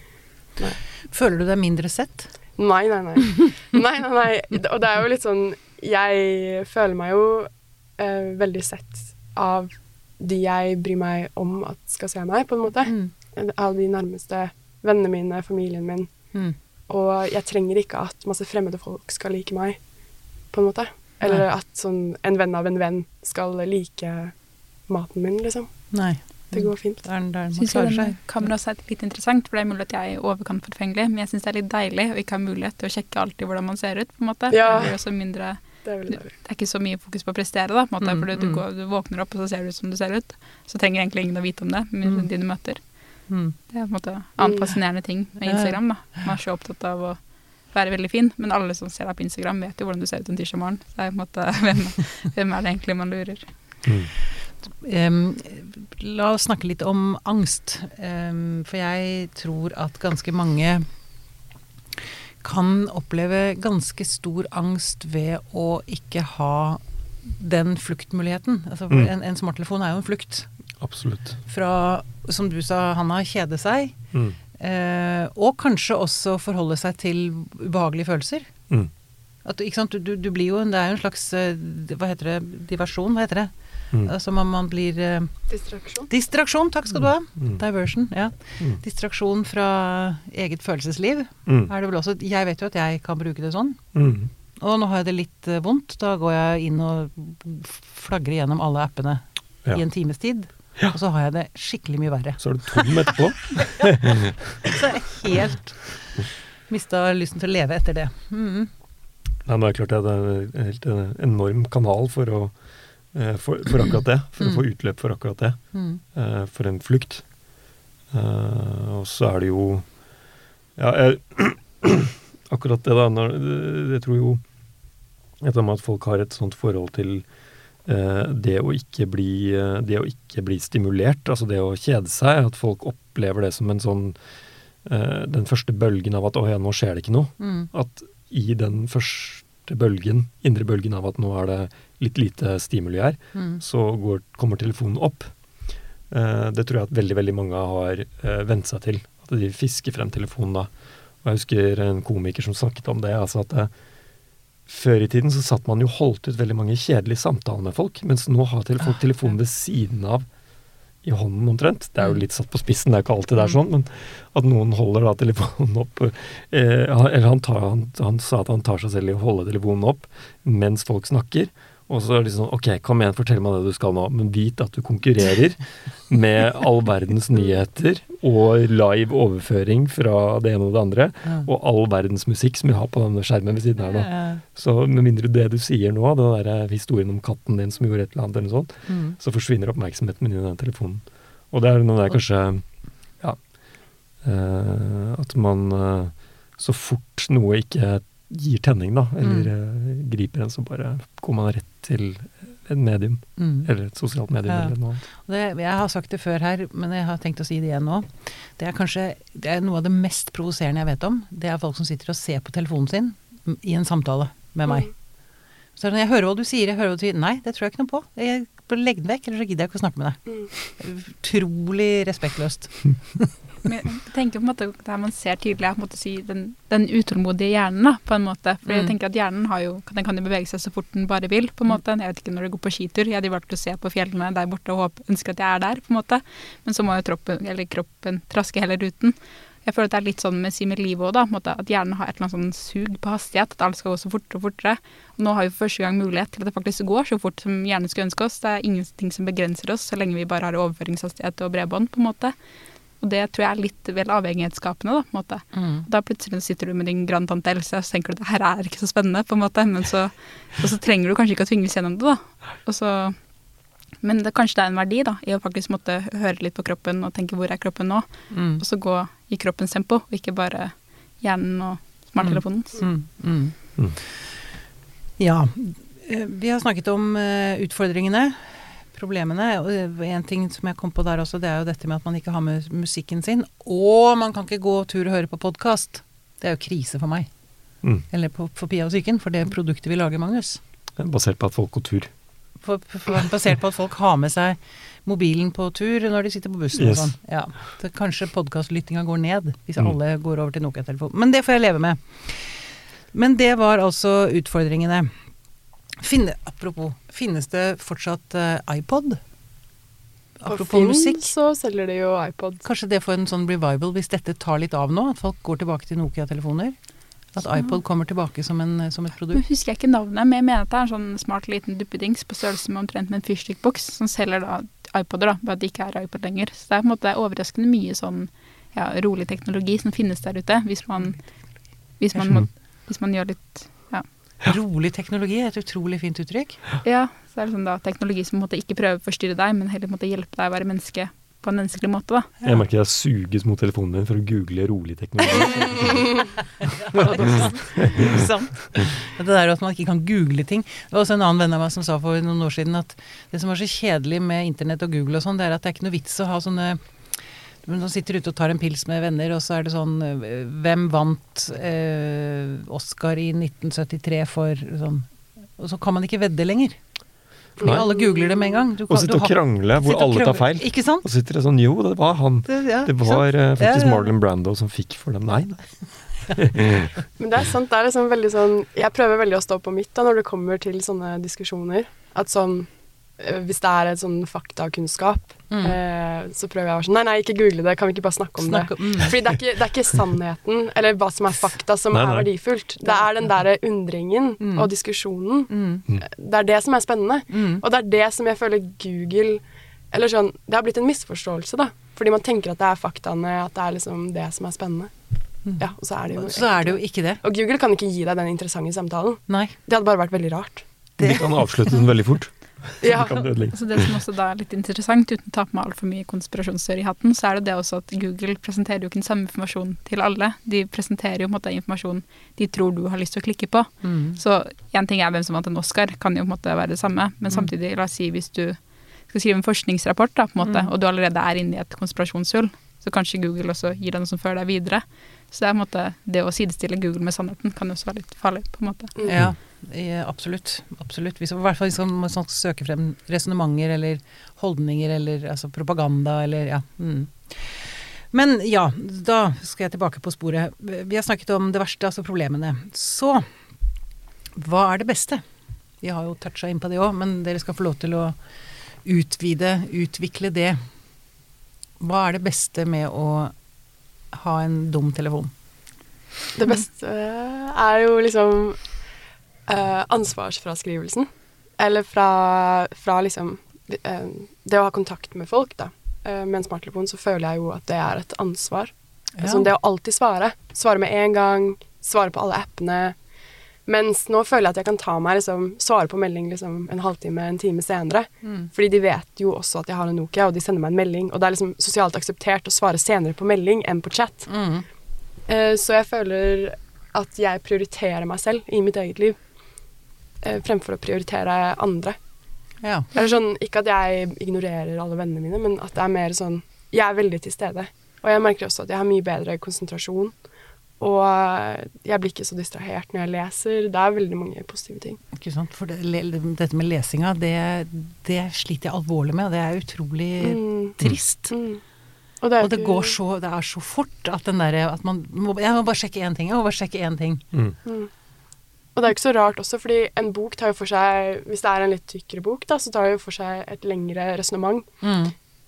Nei. Føler du deg mindre sett? Nei, nei, nei. *laughs* nei, nei, nei. Og det er jo litt sånn Jeg føler meg jo eh, veldig sett av de jeg bryr meg om at skal se meg, på en måte. Mm. Av de nærmeste vennene mine, familien min. Mm. Og jeg trenger ikke at masse fremmede folk skal like meg, på en måte. Eller at sånn en venn av en venn skal like maten min, liksom. Nei. Det går fint. Det er, det er, man jeg klarer den seg. kameraet også er litt interessant, for det er mulig at jeg er i overkant forfengelig, men jeg syns det er litt deilig å ikke ha mulighet til å sjekke alltid hvordan man ser ut, på en måte. Ja. Det blir også mindre Det er. Det er ikke så mye fokus på å prestere, da, på en måte, Mm, fordi du, mm. går, du våkner opp, og så ser du ut som du ser ut. Så trenger egentlig ingen å vite om det, med Mm. de du møter. Mm. Det er på en måte annen fascinerende ting med. Instagram. da. Man er så opptatt av å være veldig fin, men alle som ser deg på Instagram, vet jo hvordan du ser ut en tirsdag morgen. Så det er på en måte, *laughs* hvem, hvem er det egentlig man lurer? Mm. Em, la oss snakke litt om angst. Um, for jeg tror at ganske mange kan oppleve ganske stor angst ved å ikke ha den fluktmuligheten. Altså, Mm. en, en smarttelefon er jo en flukt Absolutt. fra, som du sa, Hanna, kjede seg. Mm. Eh, og kanskje også forholde seg til ubehagelige følelser. Mm. At? Du, du, du blir jo, det er jo en slags eh, Hva heter det? Diversjon, hva heter det? Mm. Altså man, man blir eh, Distraksjon. Distraksjon, takk skal du ha. Mm. Diversion, ja. Mm. Distraksjon fra eget følelsesliv Mm. er det vel også. Jeg vet jo at jeg kan bruke det sånn. Mm. Og nå har jeg det litt eh, vondt. Da går jeg inn og flagrer gjennom alle appene Ja. i en times tid. Ja. Og så har jeg det skikkelig mye verre. Så er du tom etterpå. *laughs* Så er jeg helt mista lysten til å leve etter det. Mm. Nei, men det er klart det er en helt enorm kanal for, å, for, for akkurat det. For Mm. å få utløp for akkurat det. Mm. eh, For en flukt. Eh, og så er det jo Ja, jeg, *clears throat* akkurat det, da. Når, jeg tror jo Dette med at folk har et sånt forhold til eh, det, å ikke bli, eh, det å ikke bli stimulert, altså det å kjede seg, at folk opplever det som en sånn eh, Den første bølgen av at 'å ja, nå skjer det ikke noe'. Mm. at i den første bølgen, indre bølgen av at nå er det litt lite stimuli her, Mm. så går, kommer telefonen opp. Eh, det tror jeg at veldig veldig mange har eh, vent seg til. At de fisker frem telefonen da. Og jeg husker en komiker som snakket om det. altså at eh, Før i tiden så satt man jo holdt ut veldig mange kjedelige samtaler med folk, mens nå har folk Ah, telefonen ved siden av i hånden omtrent. Det er jo Mm. litt satt på spissen, det er jo ikke alltid det er sånn, men at noen holder da telefonen opp eh, Eller han, tar, han, han sa at han tar seg selv i å holde telefonen opp mens folk snakker. Og så er det sånn Ok, kom igjen, fortell meg det du skal nå. Men vit at du konkurrerer med all verdens nyheter og live overføring fra det ene og det andre. Ja. Og all verdens musikk som vi har på denne skjermen ved siden her nå. Ja. Så med mindre det du sier nå, den der eh, historien om katten din som gjorde et eller annet, eller noe sånt, Mm. så forsvinner oppmerksomheten min i den telefonen. Og det er noe der kanskje Ja. Uh, at man uh, så fort noe ikke gir tenning, da, eller mm. griper en, så bare går man rett til et medium. Mm. Eller et sosialt medium, Ja. eller noe annet. Det, jeg har sagt det før her, men jeg har tenkt å si det igjen nå. Det er kanskje det er noe av det mest provoserende jeg vet om. Det er folk som sitter og ser på telefonen sin i en samtale med meg. Så er det, når jeg hører hva du sier, jeg hører hva du sier. Nei, det tror jeg ikke noe på. Jeg Legg den vekk, eller så gidder jeg ikke å snakke med deg. Mm. Utrolig respektløst. *laughs* Men jeg tenker på en måte der man ser tydelig er på en måte si, den, den utålmodige hjernen, da, på en måte. For jeg Mm. tenker at hjernen har jo, den kan jo bevege seg så fort den bare vil, på en måte. Jeg vet ikke når du går på skitur, jeg driver alltid og ser på fjellene der borte og håper, ønsker at jeg er der, på en måte. Men så må jo troppen, eller kroppen traske hele ruten. Jeg føler at det er litt sånn med, si med livet òg, da. måte, At hjernen har et eller annet sånn sug på hastighet. At alt skal gå så fortere og fortere. Og nå har vi for første gang mulighet til at det faktisk går så fort som hjernen skulle ønske oss. Det er ingenting som begrenser oss, så lenge vi bare har overføringshastighet og bredbånd, på en måte. Og det tror jeg er litt vel avhengighetsskapende, da, på en måte. Mm. Da plutselig sitter du med din grandtante Else og så tenker du det her er ikke så spennende, på en måte. Men så, og så trenger du kanskje ikke å tvinges gjennom det, da. Og så, men det, kanskje det er en verdi da, i å faktisk måtte høre litt på kroppen og tenke hvor er kroppen nå, Mm. og så gå i kroppens tempo, og ikke bare hjernen og smarttelefonen. Mm. Mm. Mm. Ja. eh, Vi har snakket om eh, utfordringene, problemene. Og eh, en ting som jeg kom på der også, det er jo dette med at man ikke har med musikken sin. Og man kan ikke gå tur og høre på podkast. Det er jo krise for meg. Mm. Eller på, for Pia og psyken, for det produktet vi lager, Magnus. Basert på at folk går tur. Basert på at folk har med seg mobilen på tur når de sitter på bussen Yes. og sånn. Ja. Så kanskje podkastlyttinga går ned hvis Mm. alle går over til Nokia-telefon. Men det får jeg leve med. Men det var altså utfordringene. Finne, apropos, finnes det fortsatt uh, iPod? Apropos Finn musikk. så selger de jo iPod. Kanskje det får en sånn revival hvis dette tar litt av nå? At folk går tilbake til Nokia-telefoner? At iPod kommer tilbake som, en, som et Nå produkt? husker jeg ikke navnet, men jeg mener at det er en sånn smart liten duppedings på størrelse med omtrent med en fyrstikkboks, som selger da iPoder, da, bare at det ikke er iPod lenger. Så det er på en måte overraskende mye sånn ja, rolig teknologi som finnes der ute, hvis man, hvis man, må, hvis man gjør litt Rolig teknologi er et utrolig fint uttrykk. Ja, så er det sånn da teknologi som på en måte ikke prøver å forstyrre deg, men heller på en måte hjelpe deg å være menneske på en menneskelig måte, da. Jeg merker jeg suges mot telefonen min for å google rolig teknologi. *laughs* Ikke sant? Det der at man ikke kan google ting. Det var også en annen venn av meg som sa for noen år siden at det som var så kjedelig med internett og Google og sånn, det er at det er ikke noe vits å ha sånne man sitter ute og tar en pils med venner, og så er det sånn øh, Hvem vant eh, Oscar i 1973 for sånn Og så kan man ikke vedde lenger. Fordi Nei. alle googler det med en gang. Du Og sitter sitte og krangle hvor alle tar feil. Ikke sant? Og sitter det sånn Jo, det var han. Det, ja, Det var uh, faktisk Ja, ja. Marlon Brando som fikk for dem. Nei, nei. *laughs* Men det er sant, det er liksom veldig sånn Jeg prøver veldig å stå på mitt da når det kommer til sånne diskusjoner. At sånn Hvis det er et sånn faktakunnskap, Mm. eh, så prøver jeg å være sånn Nei, nei, ikke google det, kan vi ikke bare snakke om det? Snakk om- mm. Fordi det er, ikke, det er ikke sannheten, eller hva som er fakta, som Nei, er verdifullt. Det er den derre undringen Mm. og diskusjonen. Mm. Det er det som er spennende. Mm. Og det er det som jeg føler Google Eller sånn Det har blitt en misforståelse, da. Fordi man tenker at det er faktaene, at det er liksom det som er spennende. Mm. Ja, og så er det jo Så er det jo ikke det. Og Google kan ikke gi deg den interessante samtalen. Nei. Det hadde bare vært veldig rart. Vi kan avslutte den veldig fort. Ja. De kan ødelegge. Så det som også da er litt interessant, uten å ta på meg altfor mye konspirasjonsteori i hatten, så er det det også at Google presenterer jo ikke den samme informasjonen til alle. De presenterer jo på en måte informasjon de tror du har lyst til å klikke på. Mm. Så én ting er hvem som vant en Oscar, kan jo på en måte være det samme, men Mm. samtidig, la oss si hvis du skal skrive en forskningsrapport, da, på en måte, Mm. og du allerede er inne i et konspirasjonshull, Så kanskje Google også gir deg noe som fører deg videre. Så det er på en måte, det å sidestille Google med sannheten kan jo også være litt farlig, på en måte. Mm. Ja, eh, absolutt. absolutt. Hvis, I hvert fall hvis man sånn, søker frem resonnementer eller holdninger eller altså propaganda eller ja. Mm. Men ja, da skal jeg tilbake på sporet. Vi har snakket om det verste, altså problemene. Så hva er det beste? Vi har jo toucha inn på det òg, men dere skal få lov til å utvide, utvikle det. Hva er det beste med å ha en dum telefon? Det beste er jo liksom uh, ansvarsfraskrivelsen. Eller fra, fra liksom uh, Det å ha kontakt med folk, da. Uh, med en smarttelefon så føler jeg jo at det er et ansvar. Altså det å alltid svare. Svare med en gang. Svare på alle appene. Mens nå føler jeg at jeg kan ta meg liksom, svare på melding liksom, en halvtime, en time senere. Mm. Fordi de vet jo også at jeg har en Nokia, og de sender meg en melding. Og det er liksom sosialt akseptert å svare senere på melding enn på chat. Mm. Uh, så jeg føler at jeg prioriterer meg selv i mitt eget liv. uh, fremfor å prioritere andre. Ja. Eller sånn, ikke at jeg ignorerer alle vennene mine, men at det er mer sånn Jeg er veldig til stede. Og jeg merker også at jeg har mye bedre konsentrasjon. Og eh, jeg blir ikke så distrahert når jeg leser. Det er veldig mange positive ting. Ikke sant? For det, dette med lesinga, det, det sliter jeg alvorlig med, og det er utrolig Mm. trist. Mm. Og det, er Og det går så Det er så fort at den derre at man må, Jeg må bare sjekke én ting, jeg må bare sjekke én ting. Mm. Mm. Og det er ikke så rart også, fordi en bok tar jo for seg Hvis det er en litt tykkere bok, da, så tar det jo for seg et lengre resonnement.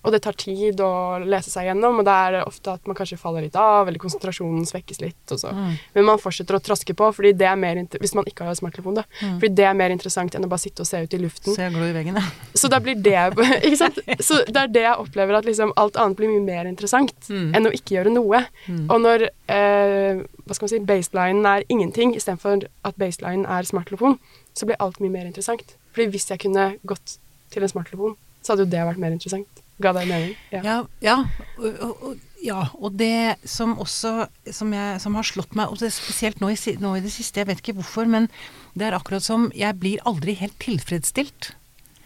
Og det tar tid å lese seg gjennom, og det er ofte at man kanskje faller litt av, eller konsentrasjonen svekkes litt. Mm. Men man fortsetter å traske på, fordi det er mer hvis man ikke har smarttelefon. da. Mm. Fordi det er mer interessant enn å bare sitte og se ut i luften. Se og glo i veggen, ja. Så da blir det *laughs* Ikke sant? Så det er det jeg opplever, at liksom alt annet blir mye mer interessant Mm. enn å ikke gjøre noe. Mm. Og når eh, hva skal man si, baselinen er ingenting, istedenfor at baselinen er smarttelefon, så blir alt mye mer interessant. Fordi hvis jeg kunne gått til en smarttelefon, så hadde jo det vært mer interessant. Ga deg mening? Ja. Ja, ja, og, og, ja, og det som også som, jeg, som har slått meg, og det spesielt nå i, nå i det siste, jeg vet ikke hvorfor, men det er akkurat som jeg blir aldri helt tilfredsstilt.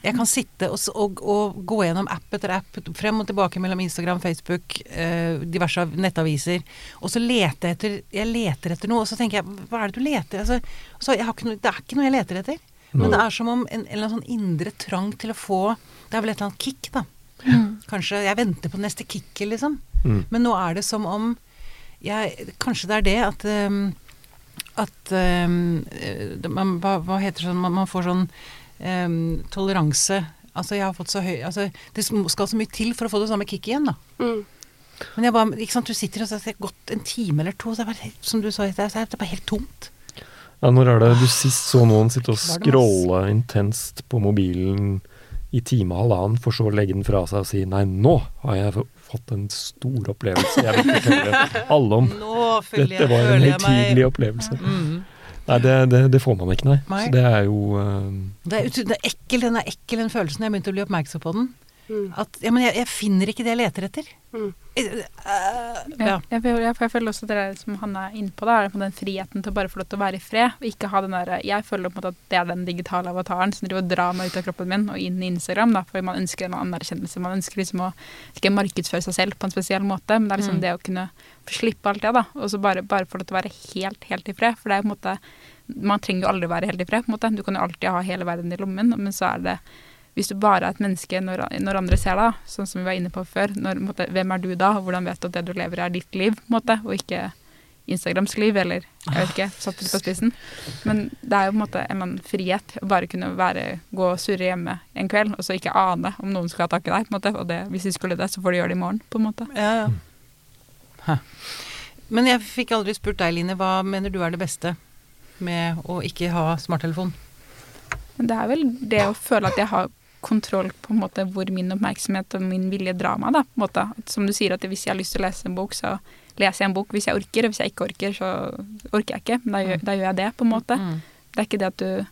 Jeg kan sitte og, og, og gå gjennom app etter app, frem og tilbake mellom Instagram, Facebook, eh, diverse nettaviser, og så leter jeg etter, jeg leter etter noe, og så tenker jeg, hva er det du leter? Altså, så jeg har ikke noe, det er ikke noe jeg leter etter. Men det er som om en, en eller annen sånn indre trang til å få Det er vel et eller annet kick, da. Kanskje jeg venter på neste kicket, liksom. Mm. Men nå er det som om jeg Kanskje det er det at um, at um, eh, man, hva, hva heter sånn man, man får sånn um, toleranse Altså jeg har fått så høy altså, Det skal så mye til for å få det samme kicket igjen, da. Mm. Men jeg bare, ikke sant, du sitter og så har det gått en time eller to, så er det bare, som du sa, det er, det bare helt tomt. Ja, når er det du sist så noen sitte og scrolle intenst på mobilen i time og halvannen, for så å legge den fra seg og si nei, nå har jeg fått en stor opplevelse jeg vil fortelle alle om. Dette var en høytidelig opplevelse. mm. Nei, det, det, det får man ikke, nei. Nei. Så det er jo uh, det, er, det er ekkel, den er ekkel, den følelsen. Jeg begynte å bli oppmerksom på den. Mm. At ja, men jeg, jeg finner ikke det jeg leter etter. Mm. Eh, eh, Ja. Jeg, jeg, jeg føler også det der som han er inne på, da, er den friheten til å bare få lov til å være i fred. Og ikke ha den der, jeg føler på en måte at det er den digitale avataren som driver og drar meg ut av kroppen min og inn i Instagram. da, Fordi man ønsker en anerkjennelse. Man ønsker liksom å ikke markedsføre seg selv på en spesiell måte, men det er liksom Mm. det å kunne få slippe alt det. da, Og så bare, bare få lov til å være helt, helt i fred. For det er på en måte Man trenger jo aldri være helt i fred. på en måte, Du kan jo alltid ha hele verden i lommen, men så er det hvis du bare er et menneske når, når andre ser deg, sånn som vi var inne på før, når, måte, hvem er du da, og hvordan vet du at det du lever er ditt liv, måte, og ikke Instagrams liv, eller jeg vet ikke, satt litt på spissen. Men det er jo på en måte en eller annen frihet å bare kunne være, gå og surre hjemme en kveld, og så ikke ane om noen skal ha tak i deg, på en måte, og det, hvis de skulle det, så får de gjøre det i morgen, på en måte. Ja, ja. Men jeg fikk aldri spurt deg, Line. Hva mener du er det beste med å ikke ha smarttelefon? Men det er vel det å føle at jeg har kontroll på en måte hvor min oppmerksomhet og min vilje drar meg. da, på en måte. Som du sier, at hvis jeg har lyst til å lese en bok, så leser jeg en bok hvis jeg orker. Og hvis jeg ikke orker, så orker jeg ikke. Men da gjør, da gjør jeg det, på en måte. Mm. Det er ikke det at du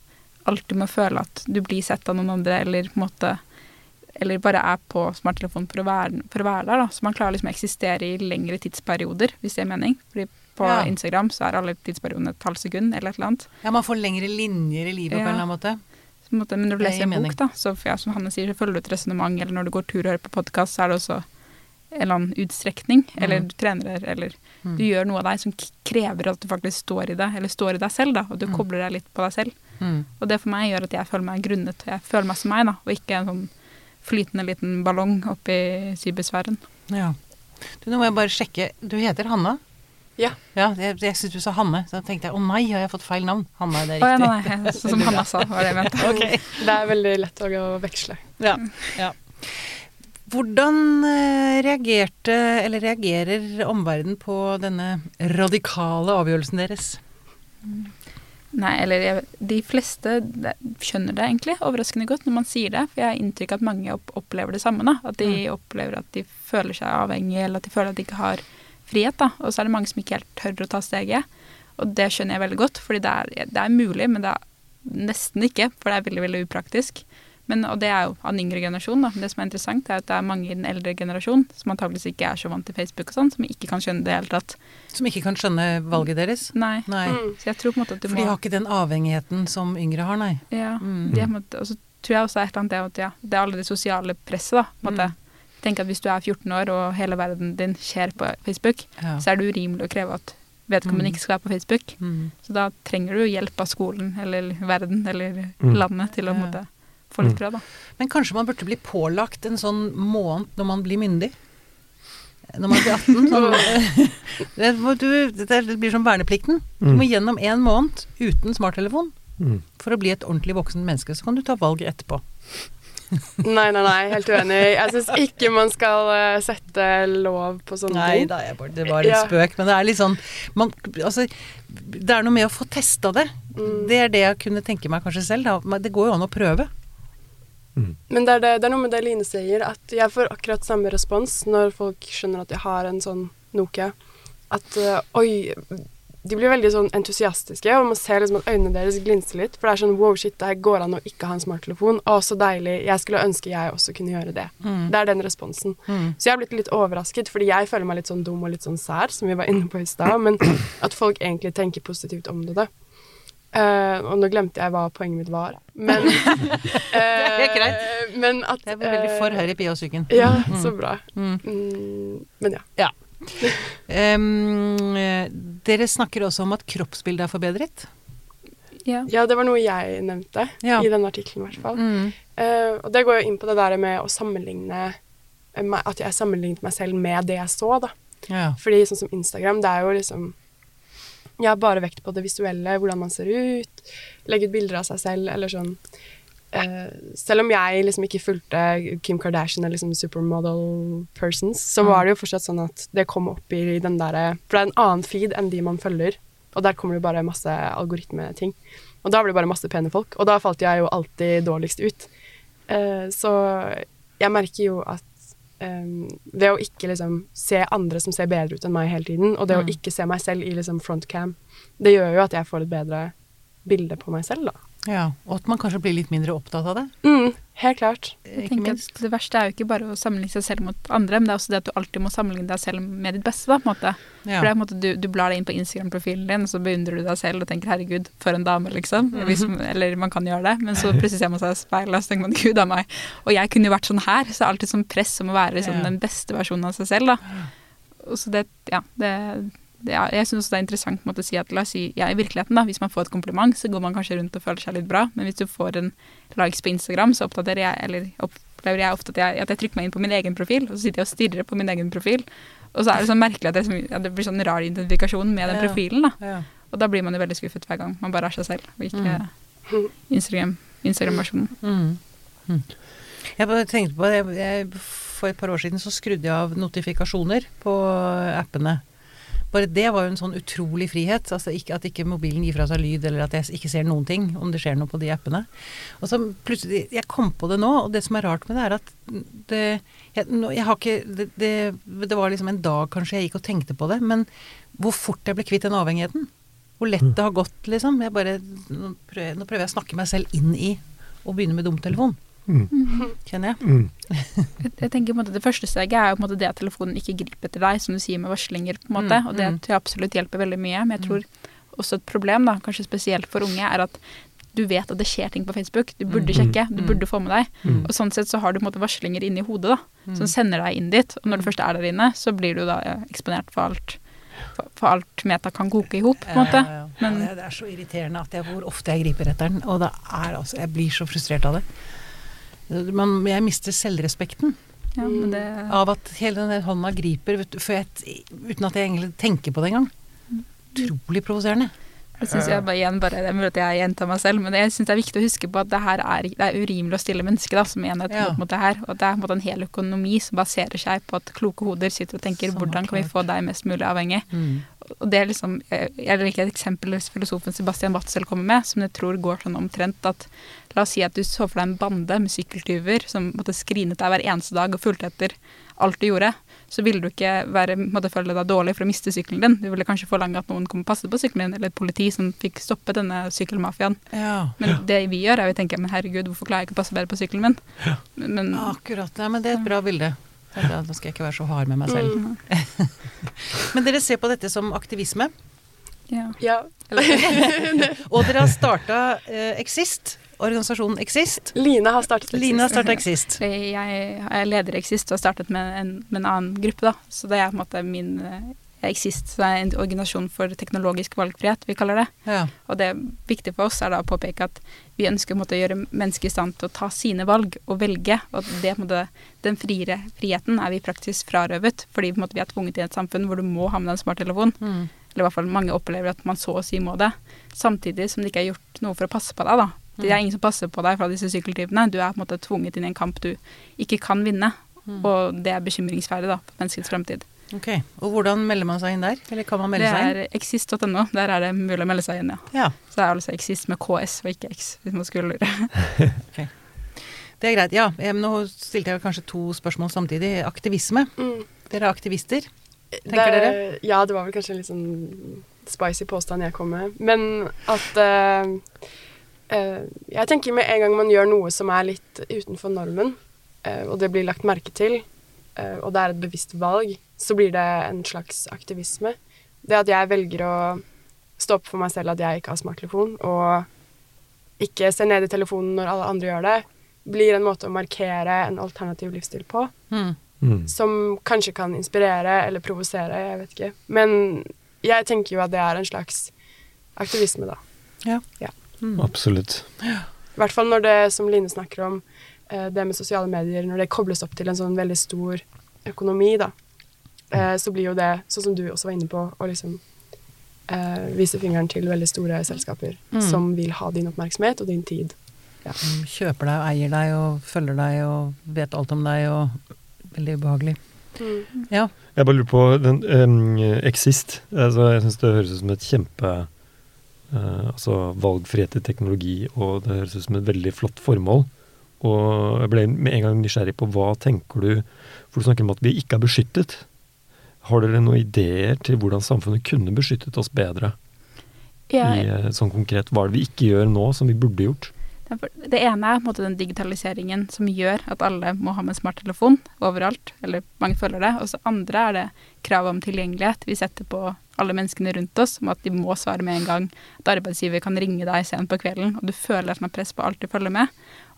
alltid må føle at du blir sett av noen andre, eller på en måte eller bare er på smarttelefonen for å være, for å være der. da. Så man klarer liksom å eksistere i lengre tidsperioder, hvis det er mening. Fordi på Ja. Instagram så er alle tidsperiodene et halvt sekund eller et eller annet. Ja, man får lengre linjer i livet på en eller annen måte. Måte, men når du leser en mening. bok, da, så ja, som Hanne sier, så følger du et resonnement, eller når du går tur og hører på podkast, så er det også en eller annen utstrekning, eller Mm. du trener, eller Mm. du gjør noe av deg som krever at du faktisk står i det, eller står i deg selv, da, og du Mm. kobler deg litt på deg selv. Mm. Og det for meg gjør at jeg føler meg grunnet, og jeg føler meg som meg, da, og ikke en sånn flytende liten ballong oppi cybersfæren. Ja. Du, nå må jeg bare sjekke. Du heter Hanna? Ja. Ja, jeg, jeg syns du sa Hanne, så da tenkte jeg å nei, har jeg fått feil navn? Hanne, det er ja, riktig. nei, nei, sånn som Hanna sa, var det jeg mente. *laughs* *laughs* okay. Det er veldig lett å veksle. Ja, ja. Hvordan eh, reagerte, eller reagerer omverdenen på denne radikale avgjørelsen deres? Nei, eller jeg, de fleste skjønner det egentlig overraskende godt når man sier det. For jeg har inntrykk av at mange opp, opplever det samme. da, At de opplever at de føler seg avhengige, eller at de føler at de ikke har frihet. da, Og så er det mange som ikke helt tør å ta steget. Og det skjønner jeg veldig godt, fordi det er, det er mulig, men det er nesten ikke. For det er veldig, veldig upraktisk. Men, og det er jo av den yngre generasjonen, da, Det som er interessant, er at det er mange i den eldre generasjonen som antageligvis ikke er så vant til Facebook og sånn, som ikke kan skjønne det i det hele tatt. Som ikke kan skjønne valget deres? Nei. Nei. Mm. Så jeg tror på en måte at du For må de har ikke den avhengigheten som yngre har, nei. Ja, Mm. og så tror jeg også er et eller annet det at ja, det er alle det sosiale presset, da. på en Måte. Mm. Tenk at hvis du er 14 år og hele verden din skjer på Facebook, Ja. så er det urimelig å kreve at vedkommende Mm. ikke skal være på Facebook. Mm. Så da trenger du hjelp av skolen eller verden eller Mm. landet til å Ja. måtte, få litt Mm. fra, da. Men kanskje man burde bli pålagt en sånn måned når man blir myndig? Når man blir 18? Sånn, *laughs* *laughs* det, du, det blir som verneplikten. Du må Mm. gjennom en måned uten smarttelefon Mm. for å bli et ordentlig voksen menneske. Så kan du ta valget etterpå. Nei, nei, nei, helt uenig. Jeg syns ikke man skal eh, sette lov på sånne Nei ting. da, jeg bare, det var en Ja. spøk. Men det er litt sånn man, altså, Det er noe med å få testa det. Mm. Det er det jeg kunne tenke meg kanskje selv. Da. Det går jo an å prøve. Mm. Men det er, det, det er noe med det Line sier, at jeg får akkurat samme respons når folk skjønner at jeg har en sånn Nokia. At eh, oi De blir veldig sånn entusiastiske, og man ser liksom at øynene deres glinser litt. For det er sånn wow, shit, det her går an å ikke ha en smarttelefon. Å, så deilig. Jeg skulle ønske jeg også kunne gjøre det. Mm. Det er den responsen. Mm. Så jeg har blitt litt overrasket, fordi jeg føler meg litt sånn dum og litt sånn sær, som vi var inne på i stad, men *clears throat* at folk egentlig tenker positivt om det. da. Uh, og nå glemte jeg hva poenget mitt var, men *laughs* Det er helt eh, Men at Jeg var veldig for eh, høy i Pia og psyken. Ja, Mm. så bra. Mm. Mm, men ja. Em, eh, dere snakker også om at kroppsbildet er forbedret. Ja. Ja, det var noe jeg nevnte Ja. i denne artikkelen, i hvert fall. Mm. Uh, og det går jo inn på det der med å sammenligne eh, At jeg sammenlignet meg selv med det jeg så, da. Ja. Fordi sånn som Instagram, det er jo liksom Jeg har bare vekt på det visuelle, hvordan man ser ut, legge ut bilder av seg selv, eller sånn Selv om jeg liksom ikke fulgte Kim Kardashian eller liksom supermodel persons, så Mm. var det jo fortsatt sånn at det kom opp i den derre For det er en annen feed enn de man følger, og der kommer det bare masse algoritmeting. Og da blir det bare masse pene folk, og da falt jeg jo alltid dårligst ut. Eh, så jeg merker jo at um, ved å ikke liksom se andre som ser bedre ut enn meg hele tiden, og det Mm. å ikke se meg selv i liksom frontcam, det gjør jo at jeg får et bedre bilde på meg selv, da. Ja. Og at man kanskje blir litt mindre opptatt av det. Mm, helt klart. Jeg Ikke tenker minst. at Det verste er jo ikke bare å sammenligne seg selv mot andre, men det er også det at du alltid må sammenligne deg selv med ditt beste. da, på en måte. Ja. For det er på en måte du, du blar deg inn på Instagram-profilen din, og så beundrer du deg selv og tenker 'herregud, for en dame', liksom. Mhm. Hvis, eller man kan gjøre det, men så plutselig ser man seg i speilet og så tenker man 'gud a meg'. Og jeg kunne jo vært sånn her, så det er alltid sånn press om å være liksom, Ja. den beste versjonen av seg selv, da. Og så det, ja, det, det ja, Jeg syns det er interessant måte, å si at la oss si, ja, i virkeligheten, da, hvis man får et kompliment, så går man kanskje rundt og føler seg litt bra, men hvis du får en likes på Instagram, så oppdaterer jeg, eller opplever jeg ofte at jeg, at jeg trykker meg inn på min egen profil, og så sitter jeg og stirrer på min egen profil. Og så er det sånn merkelig at det, er ja, det blir sånn rar identifikasjon med den Ja. profilen. da. Ja. Og da blir man jo veldig skuffet hver gang man bare er seg selv, og ikke Mm. Instagram- Instagram-versjonen. Mm. Mm. Jeg bare tenkte på jeg, For et par år siden så skrudde jeg av notifikasjoner på appene. Bare det var jo en sånn utrolig frihet. Altså ikke, at ikke mobilen gir fra seg lyd, eller at jeg ikke ser noen ting om det skjer noe på de appene. Og så plutselig Jeg kom på det nå, og det som er rart med det, er at det Jeg, jeg har ikke det, det, det var liksom en dag kanskje jeg gikk og tenkte på det, men hvor fort jeg ble kvitt den avhengigheten. Hvor lett det har gått, liksom. Jeg bare, nå, prøver, nå prøver jeg å snakke meg selv inn i å begynne med dumtelefon, Mm. kjenner jeg. Mm. Jeg, jeg tenker på en måte Det første steget er jo på en måte det at telefonen ikke griper etter deg, som du sier med varslinger. på en måte, Mm, Og det mm. tror jeg absolutt hjelper veldig mye. Men jeg tror også et problem, da, kanskje spesielt for unge, er at du vet at det skjer ting på Facebook. Du burde Mm. sjekke, du Mm. burde få med deg. Mm. Og sånn sett så har du på en måte varslinger inni hodet, da, Mm. som sender deg inn dit. Og når du først er der inne, så blir du da eksponert for alt for, alt meta kan koke i hop, på en måte. Ja, ja, ja. Men- det er så irriterende at jeg, hvor ofte jeg griper etter den. Og det er altså Jeg blir så frustrert av det. Man, jeg mister selvrespekten Ja, men det av at hele den hånda griper du, for jeg, uten at jeg egentlig tenker på det engang. Utrolig provoserende. Det synes jeg bare igjen bare, Det er mulig at jeg gjentar meg selv, men jeg syns det er viktig å huske på at det her er, det er urimelig å stille mennesker da, som enhet Ja. mot, mot det her. Og det er en en hel økonomi som baserer seg på at kloke hoder sitter og tenker Så hvordan kan vi få deg mest mulig avhengig. Og det er liksom, Jeg jeg liker et eksempel filosofen Sebastian Watzel kommer med, som jeg tror går sånn omtrent at La oss si at du så for deg en bande med sykkeltyver som måtte skrinet deg hver eneste dag og fulgte etter alt du gjorde. Så ville du ikke være, måtte føle deg dårlig for å miste sykkelen din. Du ville kanskje forlange at noen kom og passet på sykkelen din, eller et politi som fikk stoppet denne sykkelmafiaen. Ja. Men det vi gjør, er å tenke men herregud, hvorfor klarer jeg ikke å passe bedre på sykkelen min? Men, men Akkurat. Ja, men det er et bra bilde. Nå skal jeg ikke være så hard med meg selv. Mm. *laughs* Men dere ser på dette som aktivisme. ja. Ja. *laughs* *laughs* Og dere har starta eh, Exist, organisasjonen Exist. Line har startet Exist. Line har startet Exist. *laughs* Jeg, er leder i Exist og har startet med en, med en annen gruppe, da. Så det er på en måte min eh, Exist så det er en organisasjon for teknologisk valgfrihet, vi kaller det. Ja. Og det viktige for oss er da å påpeke at vi ønsker å gjøre mennesker i stand til å ta sine valg og velge. Og det, måte, den friere friheten er vi praktisk frarøvet, fordi måte, vi er tvunget i et samfunn hvor du må ha med deg en smarttelefon. Mm. Eller i hvert fall mange opplever at man så å si må det. Samtidig som det ikke er gjort noe for å passe på deg. da. Det er ingen som passer på deg fra disse sykkeltypene. Du er på en måte tvunget inn i en kamp du ikke kan vinne. Mm. Og det er bekymringsverdig da, for menneskets fremtid. Ok. Og hvordan melder man seg inn der? Eller kan man melde seg inn? Det er exist.no. Der er det mulig å melde seg inn, ja. Ja. Så det er altså exist med KS og ikke X, hvis man skulle lure. *laughs* Det er greit. Ja, men nå stilte jeg kanskje to spørsmål samtidig. Aktivisme. Mm. Dere er aktivister. Tenker det, dere? Ja, det var vel kanskje en litt sånn spicy påstand jeg kom med. Men at eh, eh, Jeg tenker med en gang man gjør noe som er litt utenfor normen, eh, og det blir lagt merke til, eh, og det er et bevisst valg, så blir det en slags aktivisme. Det at jeg velger å stå opp for meg selv at jeg ikke har smarttelefon, og ikke se ned i telefonen når alle andre gjør det, blir en måte å markere en alternativ livsstil på Mm. Mm. som kanskje kan inspirere eller provosere, jeg vet ikke. Men jeg tenker jo at det er en slags aktivisme, da. Mm. Absolutt. I hvert fall når det, som Line snakker om, eh, det med sosiale medier, når det kobles opp til en sånn veldig stor økonomi, da, eh, så blir jo det, sånn som du også var inne på, å liksom eh, vise fingeren til veldig store selskaper Mm. som vil ha din oppmerksomhet og din tid. Ja. Kjøper deg og eier deg og følger deg og vet alt om deg og Veldig ubehagelig. Ja. Jeg bare lurer på den um, Exist. Altså, jeg syns det høres ut som et kjempe eh, Altså valgfrihet i teknologi, og det høres ut som et veldig flott formål. Og jeg ble med en gang nysgjerrig på hva tenker du For du snakker om at vi ikke er beskyttet. Har dere noen ideer til hvordan samfunnet kunne beskyttet oss bedre? I, eh, sånn konkret, hva er det vi ikke gjør nå, som vi burde gjort? det ene er en måte den digitaliseringen som gjør at alle må ha med smarttelefon overalt, eller mange føler det. Og så andre er det kravet om tilgjengelighet vi setter på alle menneskene rundt oss, om at de må svare med en gang. At arbeidsgiver kan ringe deg sent på kvelden, og du føler at man har press på alt du følger med.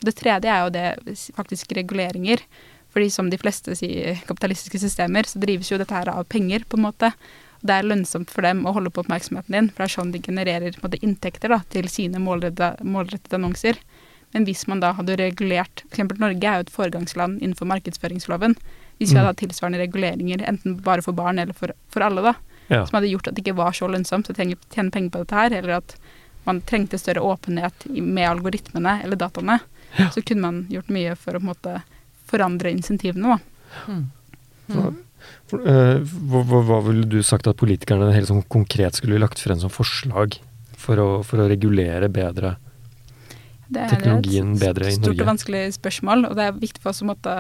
Og det tredje er jo det faktisk reguleringer. Fordi som de fleste sier kapitalistiske systemer, så drives jo dette her av penger, på en måte. Det er lønnsomt for dem å holde på oppmerksomheten din, for det er sånn de genererer på en måte, inntekter da, til sine målrettede, målrettede annonser. Men hvis man da hadde regulert F.eks. Norge er jo et foregangsland innenfor markedsføringsloven. Hvis vi Mm. hadde hatt tilsvarende reguleringer, enten bare for barn eller for, for alle, da, Ja. som hadde gjort at det ikke var så lønnsomt å tjene penger på dette her, eller at man trengte større åpenhet med algoritmene eller dataene, Ja. så kunne man gjort mye for å på en måte forandre insentivene, da. Mm. Mm. hva, hva, hva ville du sagt at politikerne helt sånn konkret skulle lagt frem som forslag for å, for å regulere bedre? Det er et stort og vanskelig spørsmål, og det er viktig for oss å måtte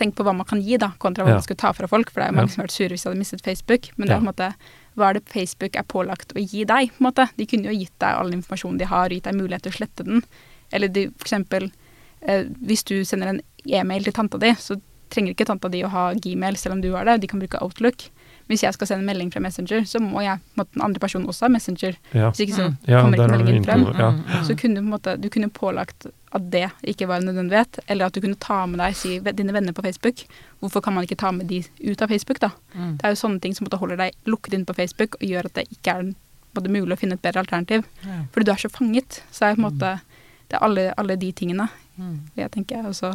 tenke på hva man kan gi, da, kontra hva Ja. man skulle ta fra folk. For det er mange Ja. som har vært sure hvis de hadde mistet Facebook. Men det er på en måte hva er det Facebook er pålagt å gi deg? på en måte? De kunne jo gitt deg all informasjonen de har, gitt deg mulighet til å slette den. Eller de, for eksempel, eh, hvis du sender en e-mail til tanta di, så trenger ikke tanta di å ha Gmail selv om du har det, de kan bruke Outlook. Hvis jeg skal sende melding fra Messenger, så må jeg, på en måte, den andre personen også ha Messenger. Ja. Hvis ikke så Mm. Ja, kommer ikke meldingen frem. Ja. Mm, Så kunne du, på en måte, du kunne pålagt at det ikke var en nødvendighet, eller at du kunne ta med deg si, dine venner på Facebook. Hvorfor kan man ikke ta med de ut av Facebook, da? mm. Det er jo sånne ting som på en måte holder deg lukket inne på Facebook og gjør at det ikke er både mulig å finne et bedre alternativ. Ja. Fordi du er så fanget. Så er på en måte det er alle, alle de tingene. Mm. Jeg tenker også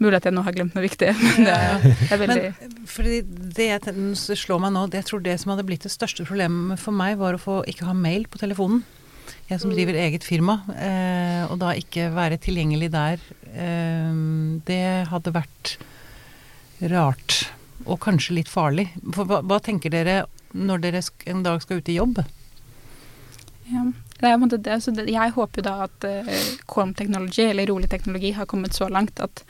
Mulig at jeg nå har glemt noe viktig, *laughs* men det er, veldig Men fordi det jeg slår meg nå, det jeg tror det som hadde blitt det største problemet for meg, var å få ikke ha mail på telefonen. Jeg som driver eget firma, eh, og da ikke være tilgjengelig der, eh, det hadde vært rart. Og kanskje litt farlig. For hva, hva tenker dere når dere en dag skal ut i jobb? Ja. Det måte det, så det, jeg håper jo da at uh, calm technology, eller rolig teknologi, har kommet så langt at,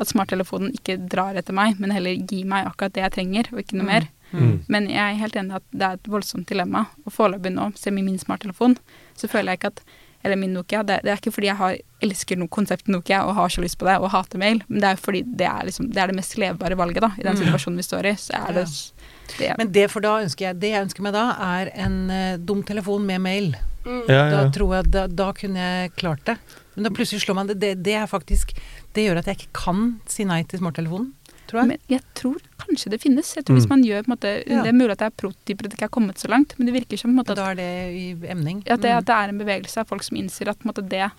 at smarttelefonen ikke drar etter meg, men heller gir meg akkurat det jeg trenger, og ikke noe Mm. mer. Mm. Men jeg er helt enig i at det er et voldsomt dilemma. Og foreløpig nå, selv med min smarttelefon, så føler jeg ikke at Eller min Nokia. Det, det er ikke fordi jeg har, elsker no konseptet Nokia og har så lyst på det og hater mail, men det er fordi det er, liksom, det, er det mest levbare valget da, i den Mm. situasjonen vi står i. Så er det, det Men det, for da ønsker jeg, det jeg ønsker meg da, er en uh, dum telefon med mail. Mm. Ja, Da tror jeg da, da kunne jeg klart det. Men da plutselig slår man det, det. Det er faktisk Det gjør at jeg ikke kan si nei til smarttelefonen, tror jeg. Men jeg tror kanskje det finnes. Jeg tror Hvis Mm. man gjør på en måte, Ja. Det er mulig at det er det ikke er kommet så langt, men det virker som på en måte at, da er det i emning. at, det, Mm. at det er en bevegelse av folk som innser at på en måte, det,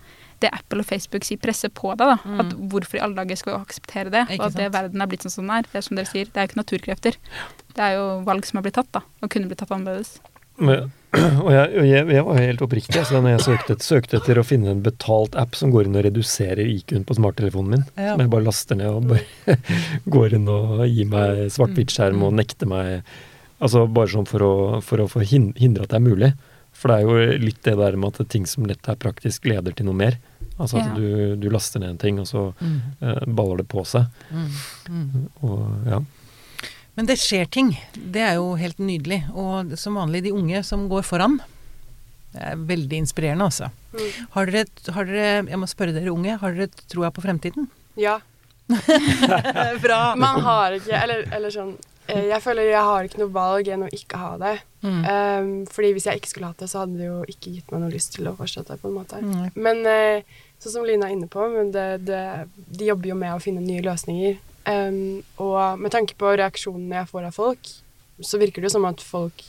det Apple og Facebook sier, presser på deg. da, Mm. at Hvorfor i alle dager skal vi akseptere det? Ikke og at det verden er blitt sånn som den er. Det er som dere sier, det er jo ikke naturkrefter. Det er jo valg som har blitt tatt, da, og kunne blitt tatt annerledes. Men, og jeg, og jeg, jeg var helt oppriktig altså, når jeg søkte, søkte etter å finne en betalt app som går inn og reduserer IQ-en på smarttelefonen min. Ja. Som jeg bare laster ned og bare *laughs* går inn og gir meg svart-hvitt-skjerm og nekter meg Altså bare sånn for å, for å få hindre at det er mulig. For det er jo litt det der med at ting som lett er praktisk, leder til noe mer. Altså at Ja. du, du laster ned en ting, og så Mm. uh, baller det på seg. Mm. Mm. Og ja. Men det skjer ting. Det er jo helt nydelig. Og som vanlig de unge som går foran. Det er veldig inspirerende, altså. Mm. Har dere, har dere Jeg må spørre dere unge, har dere troa på fremtiden? Ja. *laughs* Bra! Man har ikke Eller, eller sånn eh, Jeg føler jeg har ikke noe valg enn å ikke ha det. Mm. Um, fordi hvis jeg ikke skulle hatt det, så hadde det jo ikke gitt meg noe lyst til å fortsette. på en måte. Mm. Men uh, sånn som Lina er inne på, men det, det, de jobber jo med å finne nye løsninger. Um, og med tanke på reaksjonene jeg får av folk, så virker det jo som at folk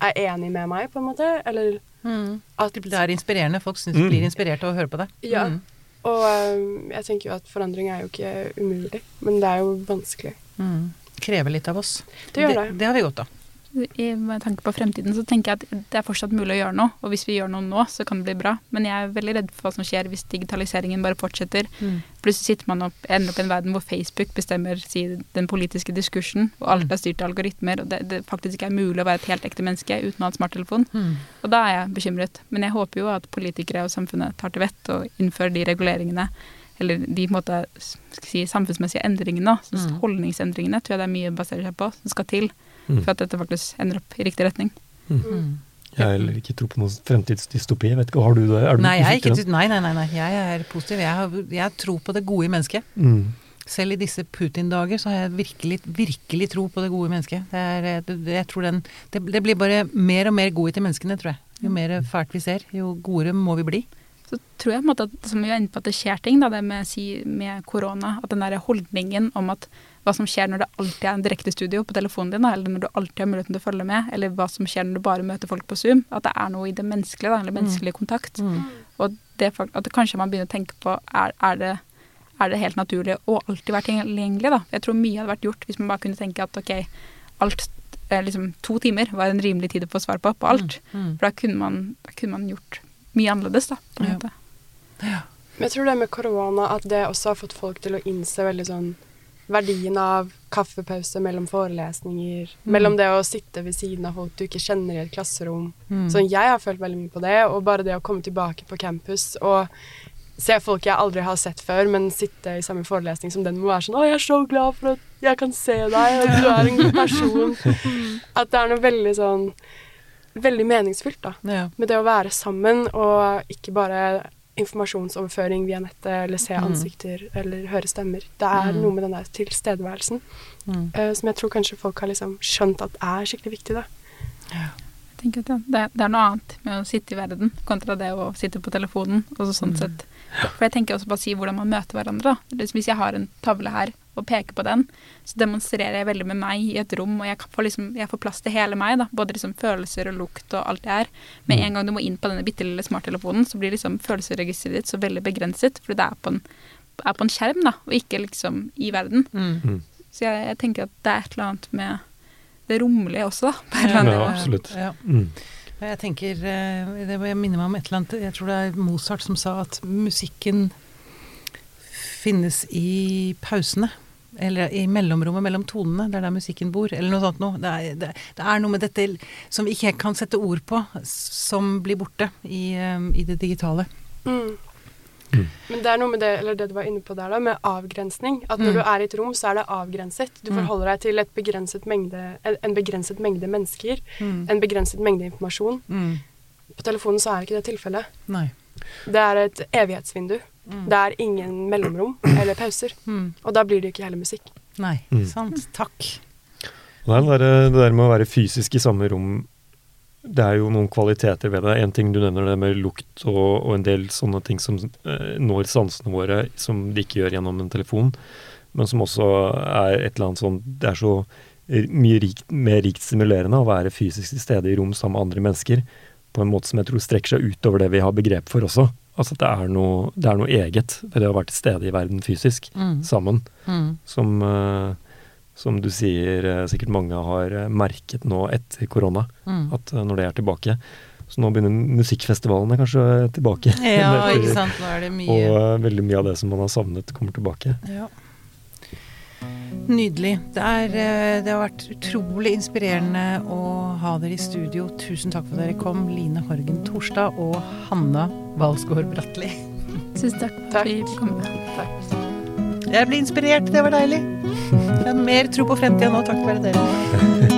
er enig med meg, på en måte. Eller Mm. at Det er inspirerende. Folk syns Mm. blir inspirert av å høre på det. Ja. Mm. Og um, jeg tenker jo at forandring er jo ikke umulig, men det er jo vanskelig. Mm. Krever litt av oss. Det gjør det. Det, har vi godt av. I, med tanke på fremtiden så tenker jeg at det er fortsatt mulig å gjøre noe. Og hvis vi gjør noe nå, så kan det bli bra. Men jeg er veldig redd for hva som skjer hvis digitaliseringen bare fortsetter. Mm. Plutselig sitter man opp, ender opp i en verden hvor Facebook bestemmer si, den politiske diskursen, og alt er styrt av algoritmer, og det, det faktisk ikke er mulig å være et helt ekte menneske uten å ha en smarttelefon. Mm. Og da er jeg bekymret. Men jeg håper jo at politikere og samfunnet tar til vett og innfører de reguleringene, eller de måte, si, samfunnsmessige endringene, Mm. holdningsendringene, tror jeg det er mye baserer seg på, som skal til Mm. for at dette faktisk ender opp i riktig retning. Mm. Jeg har heller ikke tro på noen fremtidsdystopi. Vet ikke, har du det? Er du Nei, jeg er ikke, nei, nei, nei, nei, jeg er positiv. Jeg har, jeg tror på det gode i mennesket. Mm. Selv i disse Putin-dager så har jeg virkelig, virkelig tro på det gode i mennesket. Det, er, eh, det, jeg tror den, det, det blir bare mer og mer godhet i menneskene, tror jeg. Jo mer fælt vi ser, jo godere må vi bli. Så tror jeg på en måte at, som vi er inne på, at det skjer ting, da, det med, si, med korona. At den der holdningen om at hva som skjer når det alltid er en direktestudio på telefonen din, da, eller når du alltid har muligheten til å følge med, eller hva som skjer når du bare møter folk på Zoom, at det er noe i det menneskelige, da, eller menneskelig kontakt. Mm. Og det, at det kanskje man begynner å tenke på er, er, det, er det helt naturlig å alltid være tilgjengelig. da? Jeg tror mye hadde vært gjort hvis man bare kunne tenke at ok, alt, eh, liksom to timer var en rimelig tid å få svar på på alt. Mm. For da kunne man, da kunne man gjort mye annerledes, da. på en Ja. måte. Men jeg tror det med korona, at det også har fått folk til å innse veldig sånn verdien av kaffepause mellom forelesninger, mellom det å sitte ved siden av folk du ikke kjenner i et klasserom. Mm. Så jeg har følt veldig mye på det, og bare det å komme tilbake på campus og se folk jeg aldri har sett før, men sitte i samme forelesning som den må være sånn 'Å, jeg er så glad for at jeg kan se deg, og du er en god person'. *laughs* At det er noe veldig sånn Veldig meningsfylt, da Ja. med det å være sammen og ikke bare informasjonsoverføring via nettet, eller se Mm. ansikter, eller høre stemmer. Det er Mm. noe med den der tilstedeværelsen Mm. uh, som jeg tror kanskje folk har liksom skjønt at er skikkelig viktig, da. Jeg tenker at det, det, er- noe annet med å sitte i verden kontra det å sitte på telefonen. Og så sånn Mm. sett. For jeg tenker også på å si hvordan man møter hverandre. Da. Hvis jeg har en tavle her og peker på den, så demonstrerer jeg veldig med meg i et rom, og jeg får, liksom, jeg får plass til hele meg. Da. Både liksom følelser og lukt og alt det her. Med Mm. en gang du må inn på denne bitte lille smarttelefonen, så blir liksom følelsesregisteret ditt så veldig begrenset, fordi det er på en, er på en skjerm, da, og ikke liksom i verden. Mm. Mm. Så jeg, jeg tenker at det er et eller annet med det rommelige også, da. Ja, nivå. absolutt. Ja. Mm. Jeg tenker eh, det, Jeg minner meg om et eller annet Jeg tror det er Mozart som sa at musikken finnes i pausene. Eller i mellomrommet mellom tonene. Det er der musikken bor. Eller noe sånt noe. Det er, det, det er noe med dette som vi ikke kan sette ord på, som blir borte i, eh, i det digitale. Mm. Mm. Men det er noe med det, eller det du var inne på der, da, med avgrensning. At når Mm. du er i et rom, så er det avgrenset. Du Mm. forholder deg til et begrenset mengde, en- en begrenset mengde mennesker. Mm. En begrenset mengde informasjon. Mm. På telefonen så er ikke det tilfellet. Nei. Det er et evighetsvindu. Mm. Det er ingen mellomrom eller pauser. Mm. Og da blir det ikke heller musikk. Nei. Mm. Sant. Takk. Er det, der, det der med å være fysisk i samme rom, det er jo noen kvaliteter ved det. En ting du nevner, det med lukt og, og en del sånne ting som eh, når sansene våre, som de ikke gjør gjennom en telefon, men som også er et eller annet sånn Det er så mye rikt, mer rikt stimulerende å være fysisk til stede i rom sammen med andre mennesker på en måte som jeg tror strekker seg utover det vi har begrep for også. Altså at det er noe, det er noe eget ved det å være til stede i verden fysisk, Mm. sammen Mm. som, uh, som du sier uh, sikkert mange har eh, merket nå etter korona, Mm. at uh, når det er tilbake. Så nå begynner musikkfestivalene kanskje tilbake. Ja, *laughs* ikke sant. Nå er det mye Og veldig mye av det som man har savnet, kommer tilbake. Ja. Nydelig. Det, er, eh, det har vært utrolig inspirerende å ha dere i studio. Tusen takk for at dere kom, Line Horgen Torstad og Hanna Valsgaard Bratli. Tusen takk Takk. Takk. Jeg ble inspirert, det var deilig. Jeg har mer tro på fremtida nå, takket være dere. *laughs*